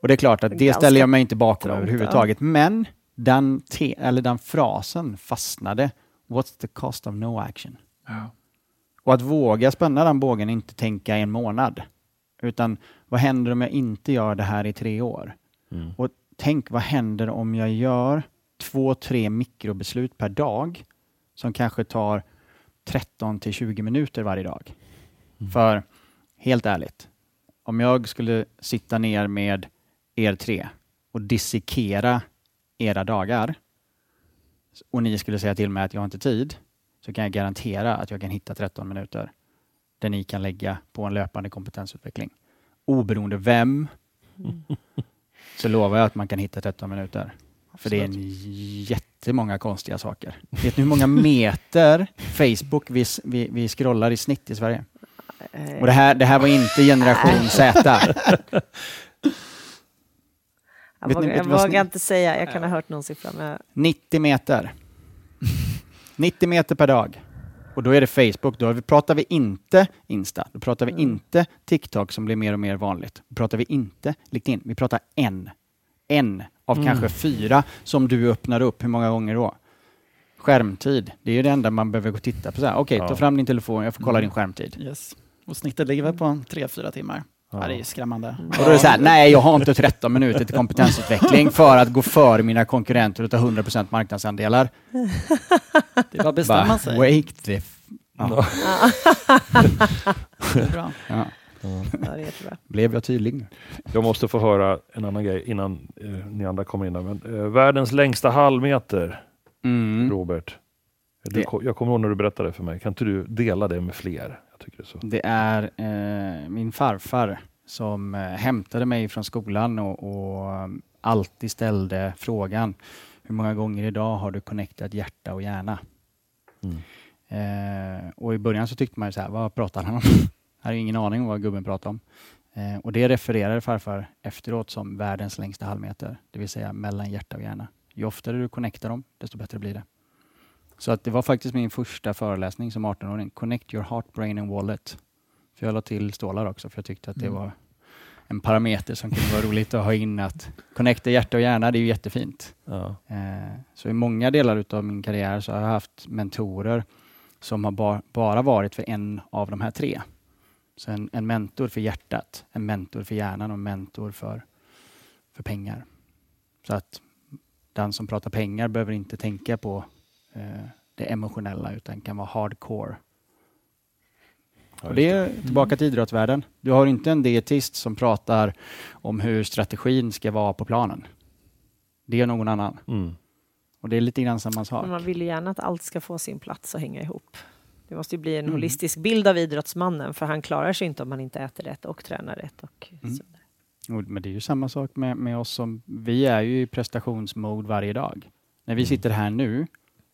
Och det är klart att det Ganska ställer jag mig inte bakom överhuvudtaget. Men den, te, eller den frasen fastnade. What's the cost of no action? Och att våga spänna den bågen, inte tänka en månad. Utan vad händer om jag inte gör det här i tre år? Mm. Och tänk, vad händer om jag gör två, tre mikrobeslut per dag som kanske tar 13 till 20 minuter varje dag? För helt ärligt, om jag skulle sitta ner med er tre och dissekera era dagar och ni skulle säga till mig att jag har inte tid, så kan jag garantera att jag kan hitta 13 minuter där ni kan lägga på en löpande kompetensutveckling. Oberoende vem, så lovar jag att man kan hitta 13 minuter. För det är en jättemånga konstiga saker. Vet ni hur många meter Facebook vi, vi, vi scrollar i snitt i Sverige? Och det här, det här var inte generation Z. (laughs) Jag ni- vågar, jag vågar inte säga, jag kan ha hört någon siffra. Men 90 meter. 90 meter per dag. Och då är det Facebook, då pratar vi inte Insta, då pratar vi Mm. inte TikTok som blir mer och mer vanligt. Då pratar vi inte LinkedIn, vi pratar en. En av Mm. kanske fyra som du öppnar upp. Hur många gånger då? Skärmtid, det är ju det enda man behöver gå och titta på. Okej, ta Ja. fram din telefon, jag får kolla Mm. din skärmtid. Yes. Och snittet ligger väl på tre fyra timmar. Ja. Ja. det är skrämmande. Och då är det så här, nej jag har inte 13 minuter till kompetensutveckling för att gå före mina konkurrenter och ta 100% marknadsandelar. (laughs) Det att bestämma Bara, sig. Wake the ja. (laughs) Det är bra. Ja. ja, det. Blev jag tydlig? Jag måste få höra en annan grej innan eh, ni andra kommer in. Men, eh, världens längsta halvmeter, Mm. Robert. Du, Det- jag kommer ihåg när du berättade för mig. Kan inte du dela det med fler? Jag tycker det är så. Det är eh, min farfar som eh, hämtade mig från skolan och, och eh, alltid ställde frågan hur många gånger idag har du connectat hjärta och hjärna? Mm. Eh, och i början så tyckte man ju så här, vad pratar han om? (laughs) Jag hade ingen aning om vad gubben pratade om. Eh, och det refererade farfar efteråt som världens längsta halvmeter, det vill säga mellan hjärta och hjärna. Ju oftare du connectar dem, desto bättre blir det. Så att det var faktiskt min första föreläsning som 18-åring. Connect your heart, brain and wallet. För jag la till stålar också, för jag tyckte att det Mm. var en parameter som kunde vara roligt att ha in. Att connecta hjärta och hjärna, det är ju jättefint. Ja. Eh, så i många delar utav min karriär så har jag haft mentorer som har ba- bara varit för en av de här tre. Så en, en mentor för hjärtat, en mentor för hjärnan och en mentor för, för pengar. Så att den som pratar pengar behöver inte tänka på det emotionella utan kan vara hardcore. Ja, Och det är tillbaka till idrottsvärlden. Du har inte en dietist som pratar om hur strategin ska vara på planen. Det är någon annan. Mm. Och det är lite grann samma sak. Men man vill ju gärna att allt ska få sin plats och hänga ihop. Det måste ju bli en Mm. holistisk bild av idrottsmannen för han klarar sig inte om man inte äter rätt och tränar rätt. Och Mm. så Men det är ju samma sak med, med oss som, vi är ju i prestationsmode varje dag. När vi sitter här nu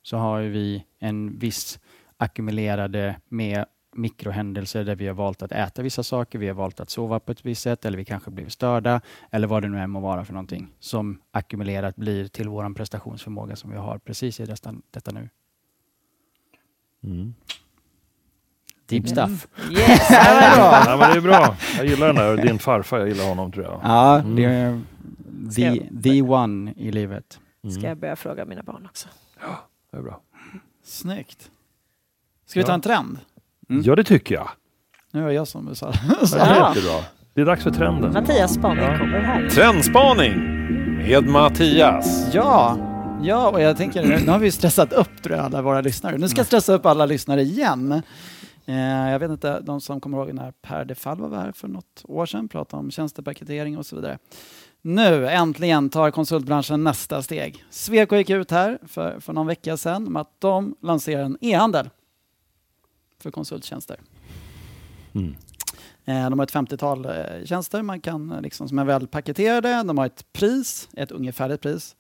så har ju vi en viss ackumulerade med mikrohändelser där vi har valt att äta vissa saker, vi har valt att sova på ett visst sätt eller vi kanske blivit störda eller vad det nu än må vara för någonting som ackumulerat blir till vår prestationsförmåga som vi har precis i detta, detta nu. Mm. Deep stuff. Yes! (laughs) Ja, men det är bra. Jag gillar den där. Din farfar, jag gillar honom tror jag. Ja, Mm. det är the, the one i livet. Mm. Ska jag börja fråga mina barn också. Det är bra. Snyggt. Ska vi ta en trend? Mm. Ja, det tycker jag. Nu var jag som sa. Ja, det är (laughs) jättebra. Det är dags för trenden. Mattias spaning kommer här. Trendspaning med Mattias. Ja, ja, och jag tänker nu, har vi stressat upp tror jag alla våra lyssnare. Nu ska jag stressa upp alla lyssnare igen. Eh, jag vet inte, de som kommer ihåg när Per de Falva var här för något år sedan, pratade om tjänstepaketering och så vidare. Nu äntligen tar konsultbranschen nästa steg. Sweco gick ut här för, för någon vecka sedan med att de lanserar en e-handel för konsulttjänster. Mm. Eh, De har ett 50-tal eh, tjänster man kan, eh, liksom, som är väl paketerade. De har ett pris, ett ungefärligt pris.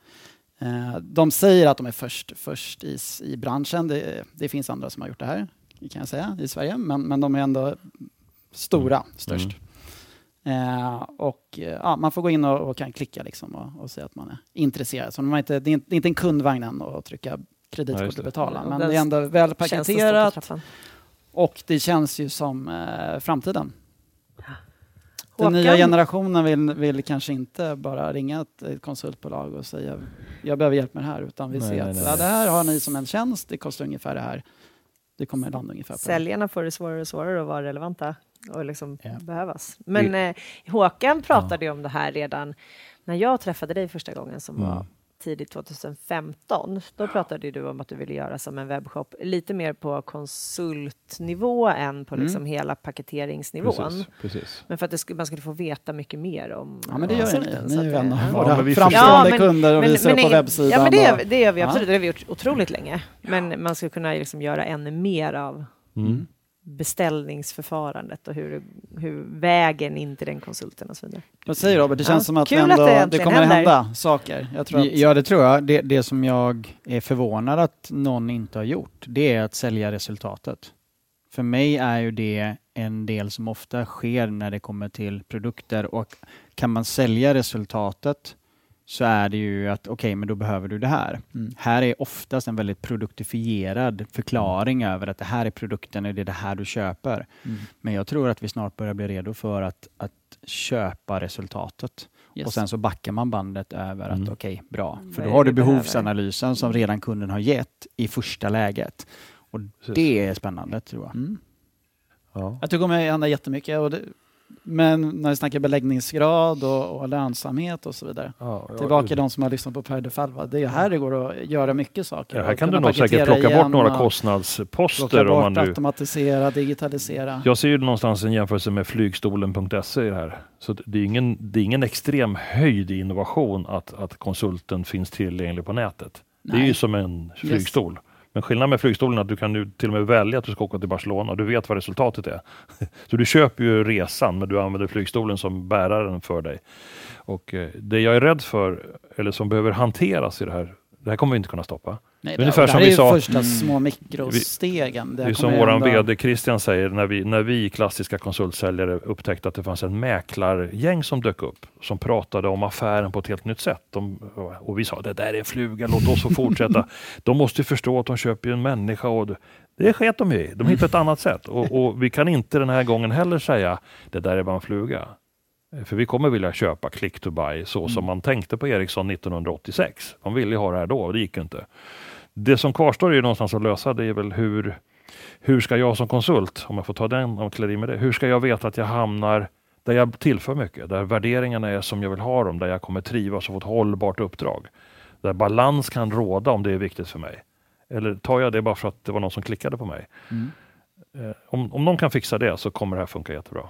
De säger att de är först, först i, i branschen. Det, det finns andra som har gjort det här, kan jag säga, i Sverige. Men, men de är ändå stora, störst. Eh, och eh, ja, Man får gå in och, och kan klicka liksom och, och säga att man är intresserad. Så man är inte, det, är inte, det är inte en kundvagn än att trycka kreditkort och betala. Ja, Men det är ändå väl paketerat och det känns ju som eh, framtiden. Den Håkan? nya generationen vill, vill kanske inte bara ringa ett, ett konsultbolag och säga jag behöver hjälp med det här utan vill Nej, se nej, att nej, ja, nej. det här har ni som en tjänst, det kostar ungefär det här. Det kommer landa ungefär på. Säljarna får det svårare och svårare att vara relevanta och liksom Ja. behövas. Men eh, Håkan pratade ju om det här redan när jag träffade dig första gången som Mm. var tidigt 2015. Då pratade du om att du ville göra som en webbshop lite mer på konsultnivå än på Mm. liksom hela paketeringsnivån. Precis, precis. Men för att det skulle, man skulle få veta mycket mer om Ja men det gör ni. Ni är det- av ja. Ja, våra men vi framstående försöker- kunder och visar upp på webbsidan. Ja, men det, gör- det gör vi Ja. absolut. Det har vi gjort otroligt länge. Men man skulle kunna liksom göra ännu mer av Mm. Beställningsförfarandet och hur, hur vägen in till den konsulten och så vidare. Vad säger Robert? Det Ja, känns som att, ändå, att det det, kommer att händer. hända saker. Jag tror att, Ja, det tror jag. Det, det som jag är förvånad att någon inte har gjort, det är att sälja resultatet. För mig är ju det en del som ofta sker när det kommer till produkter och kan man sälja resultatet så är det ju att okej, men då behöver du det här. Mm. Här är oftast en väldigt produktifierad förklaring över att det här är produkten och det är det här du köper. Mm. Men jag tror att vi snart börjar bli redo för att, att köpa resultatet. Yes. Och sen så backar man bandet över att Mm. okej, bra. För Vad då har du behovsanalysen som redan kunden har gett i första läget. Och Precis. det är spännande tror jag. Mm. Ja. Jag tror det kommer hända jättemycket. Och det, men när vi snackar beläggningsgrad och, och lönsamhet och så vidare. Ja, ja, Tillbaka till de som har lyssnat på Per de Falva. Det är här det går att göra mycket saker. Ja, här kan du nog säkert plocka bort några kostnadsposter. Plocka om bort, man nu... automatisera, digitalisera. Jag ser ju någonstans en jämförelse med flygstolen.se här. Så det är ingen, det är ingen extrem höjd i innovation att, att konsulten finns tillgänglig på nätet. Det är Nej. ju som en flygstol. Men skillnaden med flygstolen är att du kan nu till och med välja att du ska åka till Barcelona och du vet vad resultatet är. (laughs) Så du köper ju resan men du använder flygstolen som bäraren för dig. Och eh, det jag är rädd för, eller som behöver hanteras i det här, det här kommer vi inte kunna stoppa. Nej, Ungefär det, det som vi är ju sa- första Mm. små mikrostegen. Det är här som våran hända- VD Christian säger, när vi, när vi klassiska konsultsäljare upptäckte att det fanns en mäklargäng som dök upp, som pratade om affären på ett helt nytt sätt. De, och vi sa, det där är en fluga, låt oss få fortsätta. (laughs) de måste ju förstå att de köper ju en människa och det- det sket de i. De hittade ett annat sätt. Och, och vi kan inte den här gången heller säga, det där är bara en fluga. För vi kommer vilja köpa click to buy så som man tänkte på Ericsson 1986. De ville ju ha det här då och det gick ju inte. Det som kvarstår är ju någonstans att lösa det är väl hur, hur ska jag som konsult, om jag får ta den och klä i med det, hur ska jag veta att jag hamnar där jag tillför mycket, där värderingarna är som jag vill ha dem, där jag kommer trivas och få ett hållbart uppdrag. Där balans kan råda om det är viktigt för mig. Eller tar jag det bara för att det var någon som klickade på mig? Mm. Eh, om, om någon kan fixa det så kommer det här funka jättebra.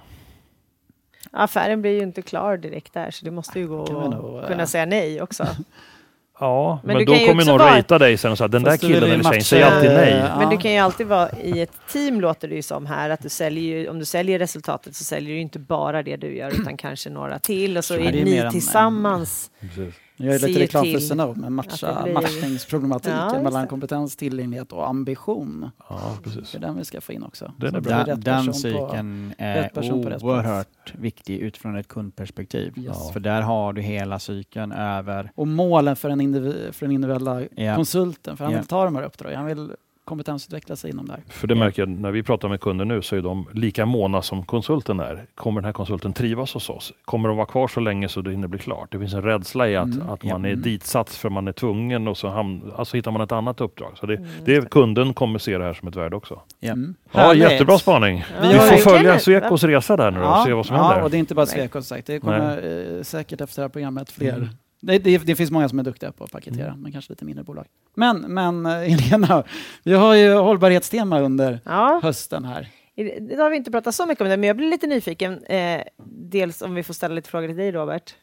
Affären blir ju inte klar direkt där, så det måste ju gå Kan vi att nog, eh, kunna säga nej också. (laughs) Ja, Men men, du då kommer någon vara- rita dig sen och säga den där Fast killen eller tjejen säger alltid nej. Ja. Men du kan ju alltid vara i ett team, låter det ju som här, att du säljer ju, om du säljer resultatet så säljer du inte bara det du gör, utan kanske några till, och så Ja, är det är ni en- tillsammans Precis. Jag gör lite reklam för Snow med matcha, blir- matchningsproblematiken Ja, mellan kompetens, tillgänglighet och ambition. Ja, precis. Det är den vi ska få in också. Den är bra. är Den, på- cykeln är på plats. oerhört viktig utifrån ett kundperspektiv. Yes. För där har du hela cykeln över Och målen för den, indivi- för den individuella Ja. konsulten, för han Ja. vill ta de här uppdragen. Han vill kompetensutveckla sig inom det här. För det märker jag när vi pratar med kunder nu så är de lika måna som konsulten är. Kommer den här konsulten trivas hos oss? Kommer de vara kvar så länge så det hinner bli klart? Det finns en rädsla i att, Mm. att Ja. man är Mm. ditsatt för man är tvungen och så ham- alltså hittar man ett annat uppdrag. Så det, Mm, det kunden kommer se det här som ett värde också. Ja. Mm. Ja, jättebra spaning. Ja, vi får följa Swecos resa där nu och se vad som ja, händer. och det är inte bara. Sweco som sagt. Det kommer eh, säkert efter det här programmet fler. Det, det, det finns många som är duktiga på att paketera, Mm. men kanske lite mindre bolag. Men, men eh, (laughs) Helena, vi har ju hållbarhetstema under Ja, hösten här. idag har vi inte pratat så mycket om det, men jag blir lite nyfiken. Eh, dels om vi får ställa lite frågor till dig, Robert.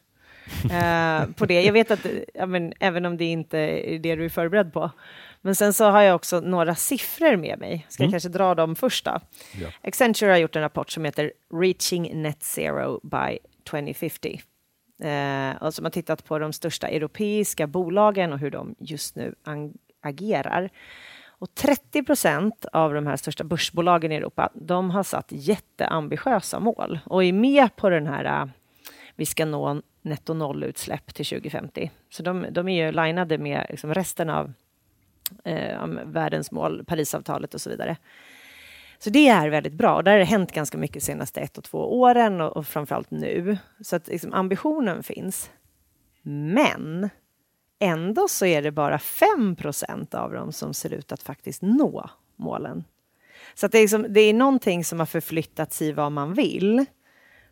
Eh, (laughs) på det. Jag vet att, ja, men, även om det inte är det du är förberedd på. Men sen så har jag också några siffror med mig. Ska jag Mm. kanske dra dem först då? Ja. Accenture har gjort en rapport som heter Reaching Net Zero by 2050. Eh, och som har tittat på de största europeiska bolagen och hur de just nu agerar. Och 30 procent av de här största börsbolagen i Europa, de har satt jätteambitiösa mål och är med på den här eh, vi ska nå netto nollutsläpp till 2050. Så de, de är ju linade med liksom resten av eh, världens mål, Parisavtalet och så vidare. Så det är väldigt bra. Och där har det hänt ganska mycket de senaste ett och två åren och, och framförallt nu. Så att liksom, ambitionen finns. Men ändå så är det bara 5% av dem som ser ut att faktiskt nå målen. Så att det, är liksom, det är någonting som har förflyttats i vad man vill.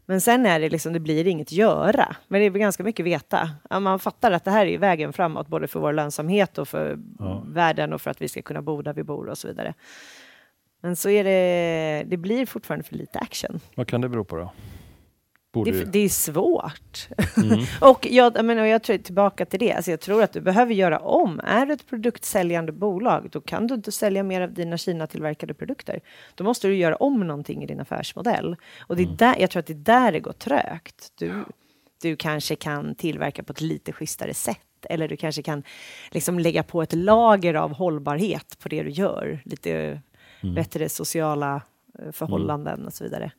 Men sen är det liksom, det blir inget göra. Men det är ganska mycket veta. Man fattar att det här är vägen framåt, både för vår lönsamhet och för Ja. världen och för att vi ska kunna bo där vi bor och så vidare. Men så är det, det blir fortfarande för lite action. Vad kan det bero på då? Det, Borde ju... det är svårt. Mm. (laughs) Och jag, jag, menar, jag tror tillbaka till det, alltså jag tror att du behöver göra om. Är du ett produktsäljande bolag, då kan du inte sälja mer av dina Kina-tillverkade produkter. Då måste du göra om någonting i din affärsmodell. Och det är där, jag tror att det är där det går trögt. Du, du kanske kan tillverka på ett lite schysstare sätt. Eller du kanske kan liksom lägga på ett lager av hållbarhet på det du gör. Lite Mm. bättre sociala eh, förhållanden och så vidare.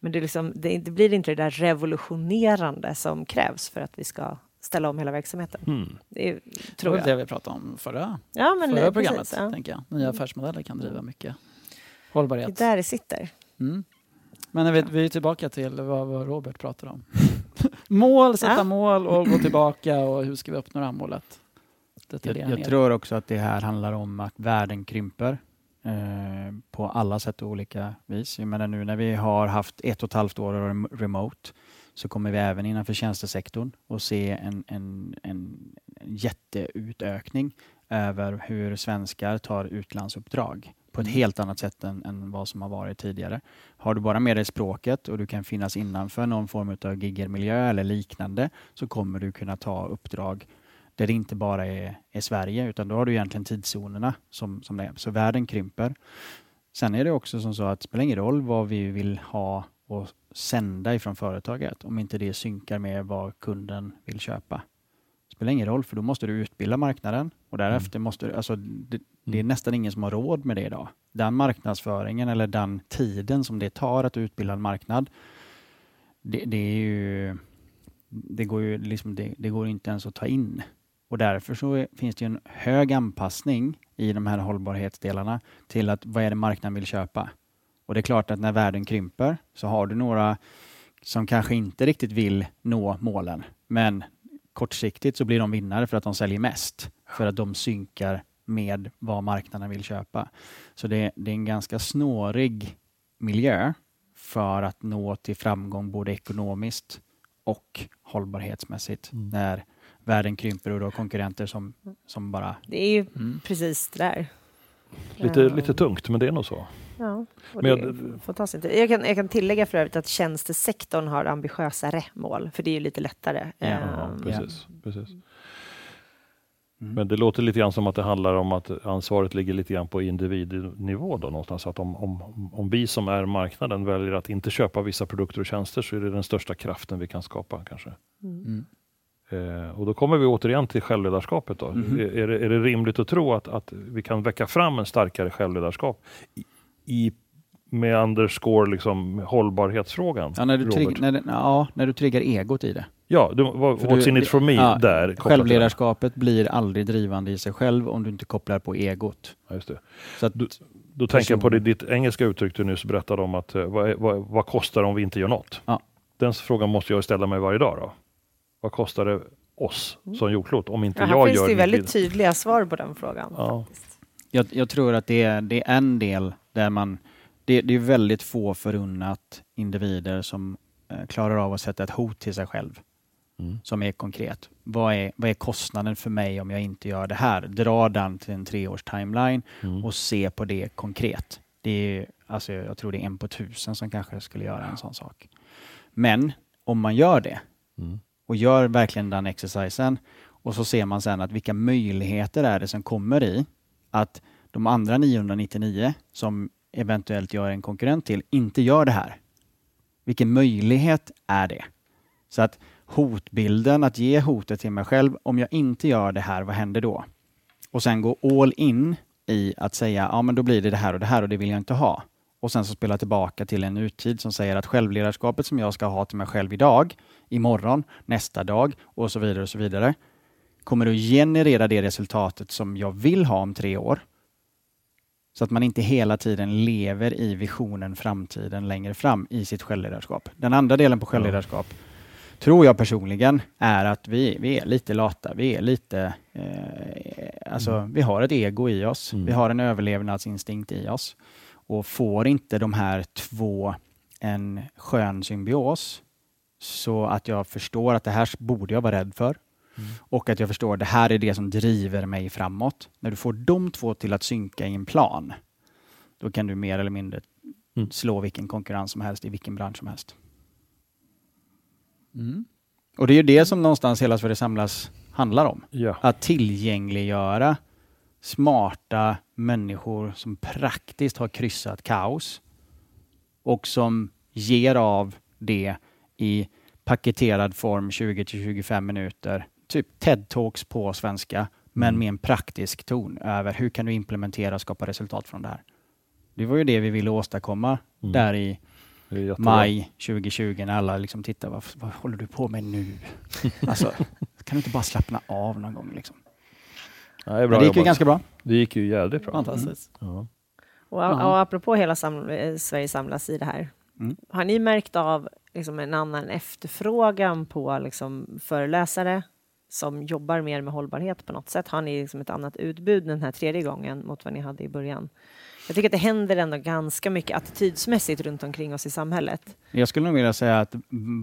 Men det, liksom, det, det blir inte det där revolutionerande som krävs för att vi ska ställa om hela verksamheten. Mm. Det är, Det tror var jag. det vi pratade om förra, Ja, men förra det, programmet, precis, ja. tänker jag. Nya affärsmodeller kan driva mycket Det är hållbarhet. där det sitter. Mm. Men när vi, vi är tillbaka till vad, vad Robert pratade om. (laughs) mål, sätta Ja. mål och gå tillbaka och hur ska vi uppnå det här målet? Jag, jag tror också att det här handlar om att världen krymper på alla sätt och olika vis. Jag menar nu när vi har haft ett och ett halvt år av rem- remote så kommer vi även innanför tjänstesektorn att se en, en, en jätteutökning över hur svenskar tar utlandsuppdrag på ett Mm. helt annat sätt än, än vad som har varit tidigare. Har du bara med dig språket och du kan finnas innanför någon form av giggermiljö eller liknande så kommer du kunna ta uppdrag där det inte bara är, är Sverige utan då har du egentligen tidszonerna som, som det är. Så världen krymper. Sen är det också som så att det spelar ingen roll vad vi vill ha och sända ifrån företaget om inte det synkar med vad kunden vill köpa. Det spelar ingen roll för då måste du utbilda marknaden och därefter måste du, alltså det, det är nästan ingen som har råd med det idag. Den marknadsföringen eller den tiden som det tar att utbilda en marknad det, det är ju det går ju liksom, det, det går inte ens att ta in. Och därför så finns det en hög anpassning i de här hållbarhetsdelarna till att vad är det marknaden vill köpa? Och det är klart att när världen krymper så har du några som kanske inte riktigt vill nå målen. Men kortsiktigt så blir de vinnare för att de säljer mest. För att de synkar med vad marknaden vill köpa. Så det, det är en ganska snårig miljö för att nå till framgång både ekonomiskt och hållbarhetsmässigt Mm. när världen krymper och du har konkurrenter som, som bara... Det är ju Mm. precis det där. Lite, Ja. lite tungt, men det är nog så. Ja, Men det jag- tid. Jag kan, jag kan tillägga för övrigt att tjänstesektorn har ambitiösare mål, för det är ju lite lättare. Ja, Ehm, precis, precis. Mm. Men det låter lite grann som att det handlar om att ansvaret ligger lite grann på individnivå då någonstans. Att om, om, om vi som är marknaden väljer att inte köpa vissa produkter och tjänster så är det den största kraften vi kan skapa kanske. mm. Mm. Eh, och då kommer vi återigen till självledarskapet. Då. Mhm. Är, är, det, är det rimligt att tro att, att vi kan väcka fram en starkare självledarskap i, i med underscore liksom hållbarhetsfrågan? Ja, när du, trigg, när, ja, när du triggar egot i det. Ja, det, vad, what's du- in it for me ja, där. Självledarskapet blir aldrig drivande i sig själv om du inte kopplar på egot. Ja, just det. Så att, Du- Då tänker jag på det, ditt engelska uttryck du nyss berättade om att eh, vad, vad, vad kostar det om vi inte gör något? Ja. Den frågan måste jag ställa mig varje dag. Då. Vad kostar det oss som jordklot om inte Ja, här jag finns gör det ju mitt väldigt vid- tydliga svar på den frågan. Ja. jag, jag tror att det är, det är en del där man... Det, det är väldigt få förunnat individer som eh, klarar av att sätta ett hot till sig själv Mm. som är konkret. Vad är, vad är kostnaden för mig om jag inte gör det här? Dra den till en treårs timeline Mm. och se på det konkret. Det är, alltså, jag tror det är en på tusen som kanske skulle göra en sån sak. Men om man gör det Mm och gör verkligen den exercisen och så ser man sen att vilka möjligheter är det som kommer i att de andra 999 som eventuellt gör en konkurrent till inte gör det här. Vilken möjlighet är det? Så att hotbilden, att ge hotet till mig själv, om jag inte gör det här, vad händer då? Och sen gå all in i att säga, ja men då blir det det här och det här och det vill jag inte ha. Och sen så spela tillbaka till en nutid som säger att självledarskapet som jag ska ha till mig själv idag, imorgon, nästa dag och så vidare och så vidare kommer att generera det resultatet som jag vill ha om tre år. Så att man inte hela tiden lever i visionen framtiden längre fram i sitt självledarskap. Den andra delen på självledarskap tror jag personligen är att vi, vi är lite lata. Vi är lite, eh, alltså vi har ett ego i oss. Mm. Vi har en överlevnadsinstinkt i oss. Och får inte de här två en skön symbios så att jag förstår att det här borde jag vara rädd för och att jag förstår att det här är det som driver mig framåt. När du får de två till att synka i en plan, då kan du mer eller mindre Mm. slå vilken konkurrens som helst i vilken bransch som helst. Mm. Och det är ju det som någonstans Hela Sverige samlas handlar om. Ja. Att tillgängliggöra smarta människor som praktiskt har kryssat kaos och som ger av det i paketerad form 20-25 minuter. Typ TED-talks på svenska, men Mm. med en praktisk ton över hur kan du implementera och skapa resultat från det här. Det var ju det vi ville åstadkomma Mm. där i maj 2020 när alla liksom tittar, vad, vad håller du på med nu? (laughs) alltså, kan du inte bara slappna av någon gång? Liksom? Ja, det är Men bra det gick ju jobbat. ganska bra. Det gick ju jävligt bra. Fantastiskt. Ja. Och, och apropå hela sam eh, Sverige samlas i det här. Mm. Har ni märkt av liksom, en annan efterfrågan på liksom, föreläsare som jobbar mer med hållbarhet på något sätt? Har ni liksom, ett annat utbud den här tredje gången mot vad ni hade i början? Jag tycker att det händer ändå ganska mycket attitydsmässigt runt omkring oss i samhället. Jag skulle nog vilja säga att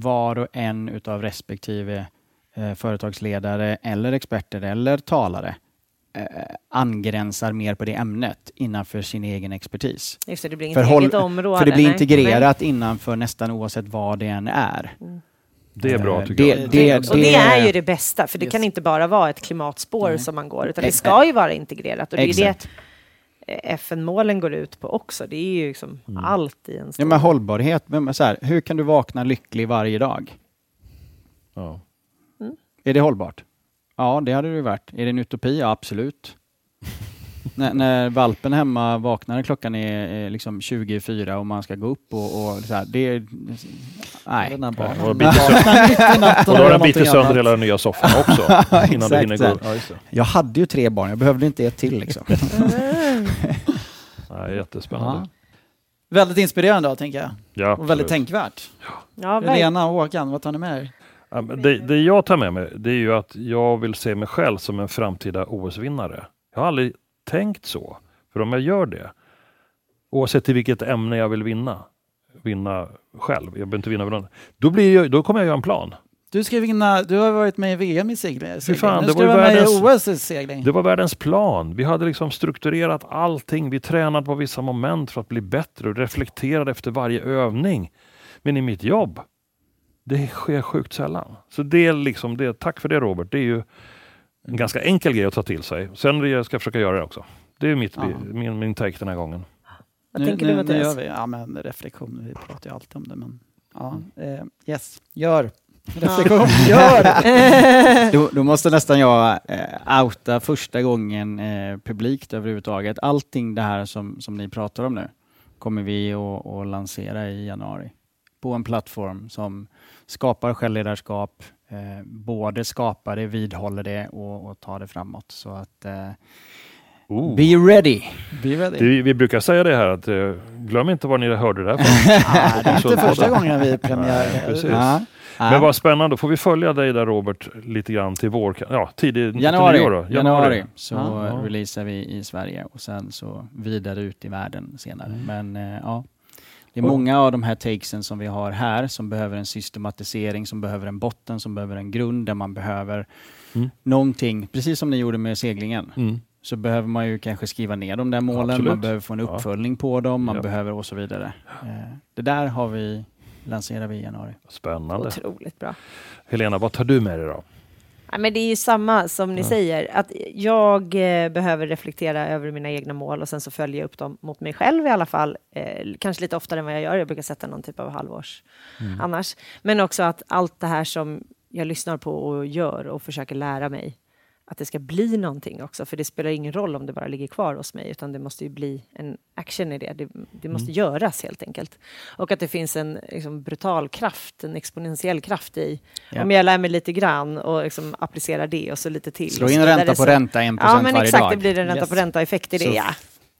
var och en utav respektive eh, företagsledare eller experter eller talare eh, angränsar mer på det ämnet innanför sin egen expertis. Just det, det blir inget För, håll- eget område. för det blir nej. integrerat innanför nästan oavsett vad det än är. Det är bra Eh, tycker det- jag. det- och det är ju det bästa, för det Yes. kan inte bara vara ett klimatspår Nej. som man går, utan det Ex- ska ju vara integrerat. Och det är det Exakt. eh, FN-målen går ut på också. Det är ju liksom Mm. allt i en stor... Ja, men hållbarhet, men så här, hur kan du vakna lycklig varje dag? Ja. Är det hållbart? Ja, det hade det ju varit. Är det en utopi? Ja, absolut. (laughs) när, när valpen hemma vaknar klockan är, är liksom 24 och man ska gå upp och, och så här, det är... Nej. Den här (laughs) Ja, och (laughs) Och då har den bitit sönder annat. hela den nya soffan också. innan du hinner gå. Ja. Jag hade ju tre barn, jag behövde inte ett till liksom. Ja, jättespännande. Väldigt inspirerande tänker jag. Ja, Och väldigt tänkvärt. Ja, verkligen. Lena och Håkan, vad tar ni med er? Det, det jag tar med mig, det är ju att jag vill se mig själv som en framtida OS-vinnare. Jag har aldrig tänkt så. För om jag gör det, oavsett i vilket ämne jag vill vinna, vinna själv, jag behöver inte vinna någon, då, blir jag, då kommer jag göra en plan. Du ska vinna, du har varit med i VM i segling. Fy fan, det ska var vara med världens- i OS i segling. Det var världens plan. Vi hade liksom strukturerat allting. Vi tränade på vissa moment för att bli bättre och reflekterade efter varje övning. Men i mitt jobb, det sker sjukt sällan. Så det är liksom det, tack för det Robert. Det är ju en ganska enkel grej att ta till sig. Sen jag ska jag försöka göra det också. Det är mitt, min, min take den här gången. Vad nu, tänker nu, du nu Mattias? gör vi, ja men reflektion, vi pratar ju alltid om det men ja, eh, yes, gör. reflektion. (laughs) Gör! Då, då måste nästan jag eh, outa första gången eh, publikt överhuvudtaget. Allting det här som, som ni pratar om nu kommer vi att lansera i januari på en plattform som skapar självledarskap, eh, både skapar det, vidhåller det och, och tar det framåt. Så att eh, Oh. be ready! Be ready. Vi, vi brukar säga det här att eh, glöm inte var ni hörde det här. (laughs) Ah, det är inte första gången vi premiär. Nej. Ja. Men vad spännande, då får vi följa dig där Robert lite grann till vår, ja tidig Januari, då. januari så Ja. Ja. releasar vi i Sverige och sen så vidare ut i världen senare. Mm. Men eh, ja, det är många av de här takesen som vi har här som behöver en systematisering, som behöver en botten, som behöver en grund där man behöver Mm. någonting, precis som ni gjorde med seglingen. Mm. Så behöver man ju kanske skriva ner de där målen, Absolut. man behöver få en Ja. uppföljning på dem, man Ja. behöver och så vidare. Eh, det där har vi, lanserar vi i januari. Spännande. Otroligt bra. Helena, vad tar du med dig då? Ja, men det är ju samma som ni Ja. säger, att jag eh, behöver reflektera över mina egna mål och sen så följer jag upp dem mot mig själv i alla fall. Eh, kanske lite oftare än vad jag gör, jag brukar sätta någon typ av halvårs annars. Men också att allt det här som jag lyssnar på och gör och försöker lära mig, att det ska bli någonting också. För det spelar ingen roll om det bara ligger kvar hos mig, utan det måste ju bli en action i det. Det, det måste göras helt enkelt. Och att det finns en liksom, brutal kraft, en exponentiell kraft i, Ja. om jag lär mig lite grann och liksom applicerar det och så lite till. Slå in ränta på så- ränta, 1% Ja, men varje exakt, dag. det blir en ränta Yes. på ränta-effekt i det, Så- ja.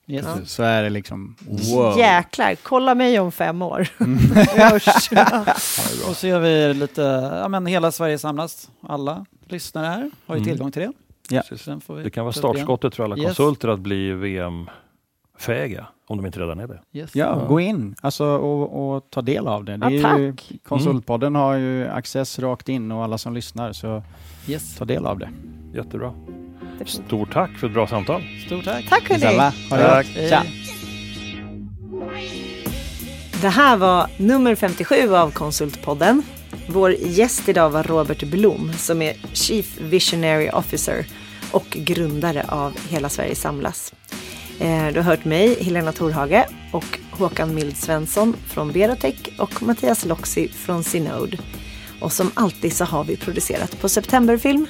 Yes. Ja. Så är det liksom, wow. Jäklar, kolla mig om fem år. (laughs) Mm. (laughs) (laughs) Och så gör vi lite, ja men hela Sverige samlas. Alla lyssnare här har ju Mm. tillgång till det. Ja. Sen får vi Det kan vara startskottet för alla Yes. konsulter att bli VM-fähiga, om de inte redan är det. Yes. Ja, gå in alltså, och, och ta del av det. det Ja, ju, konsultpodden har ju access rakt in och alla som lyssnar, så Yes. ta del av det. Jättebra. Stort tack för ett bra samtal. Stort tack. Tack hörni. Ha det Tack. Tja. Det här var nummer 57 av Konsultpodden. Vår gäst idag var Robert Blom som är Chief Visionary Officer och grundare av Hela Sverige samlas. Eh, Du har hört mig, Helena Torhage och Håkan Mild Svensson från Berotech och Mattias Loxi från Synode. Och som alltid så har vi producerat på Septemberfilm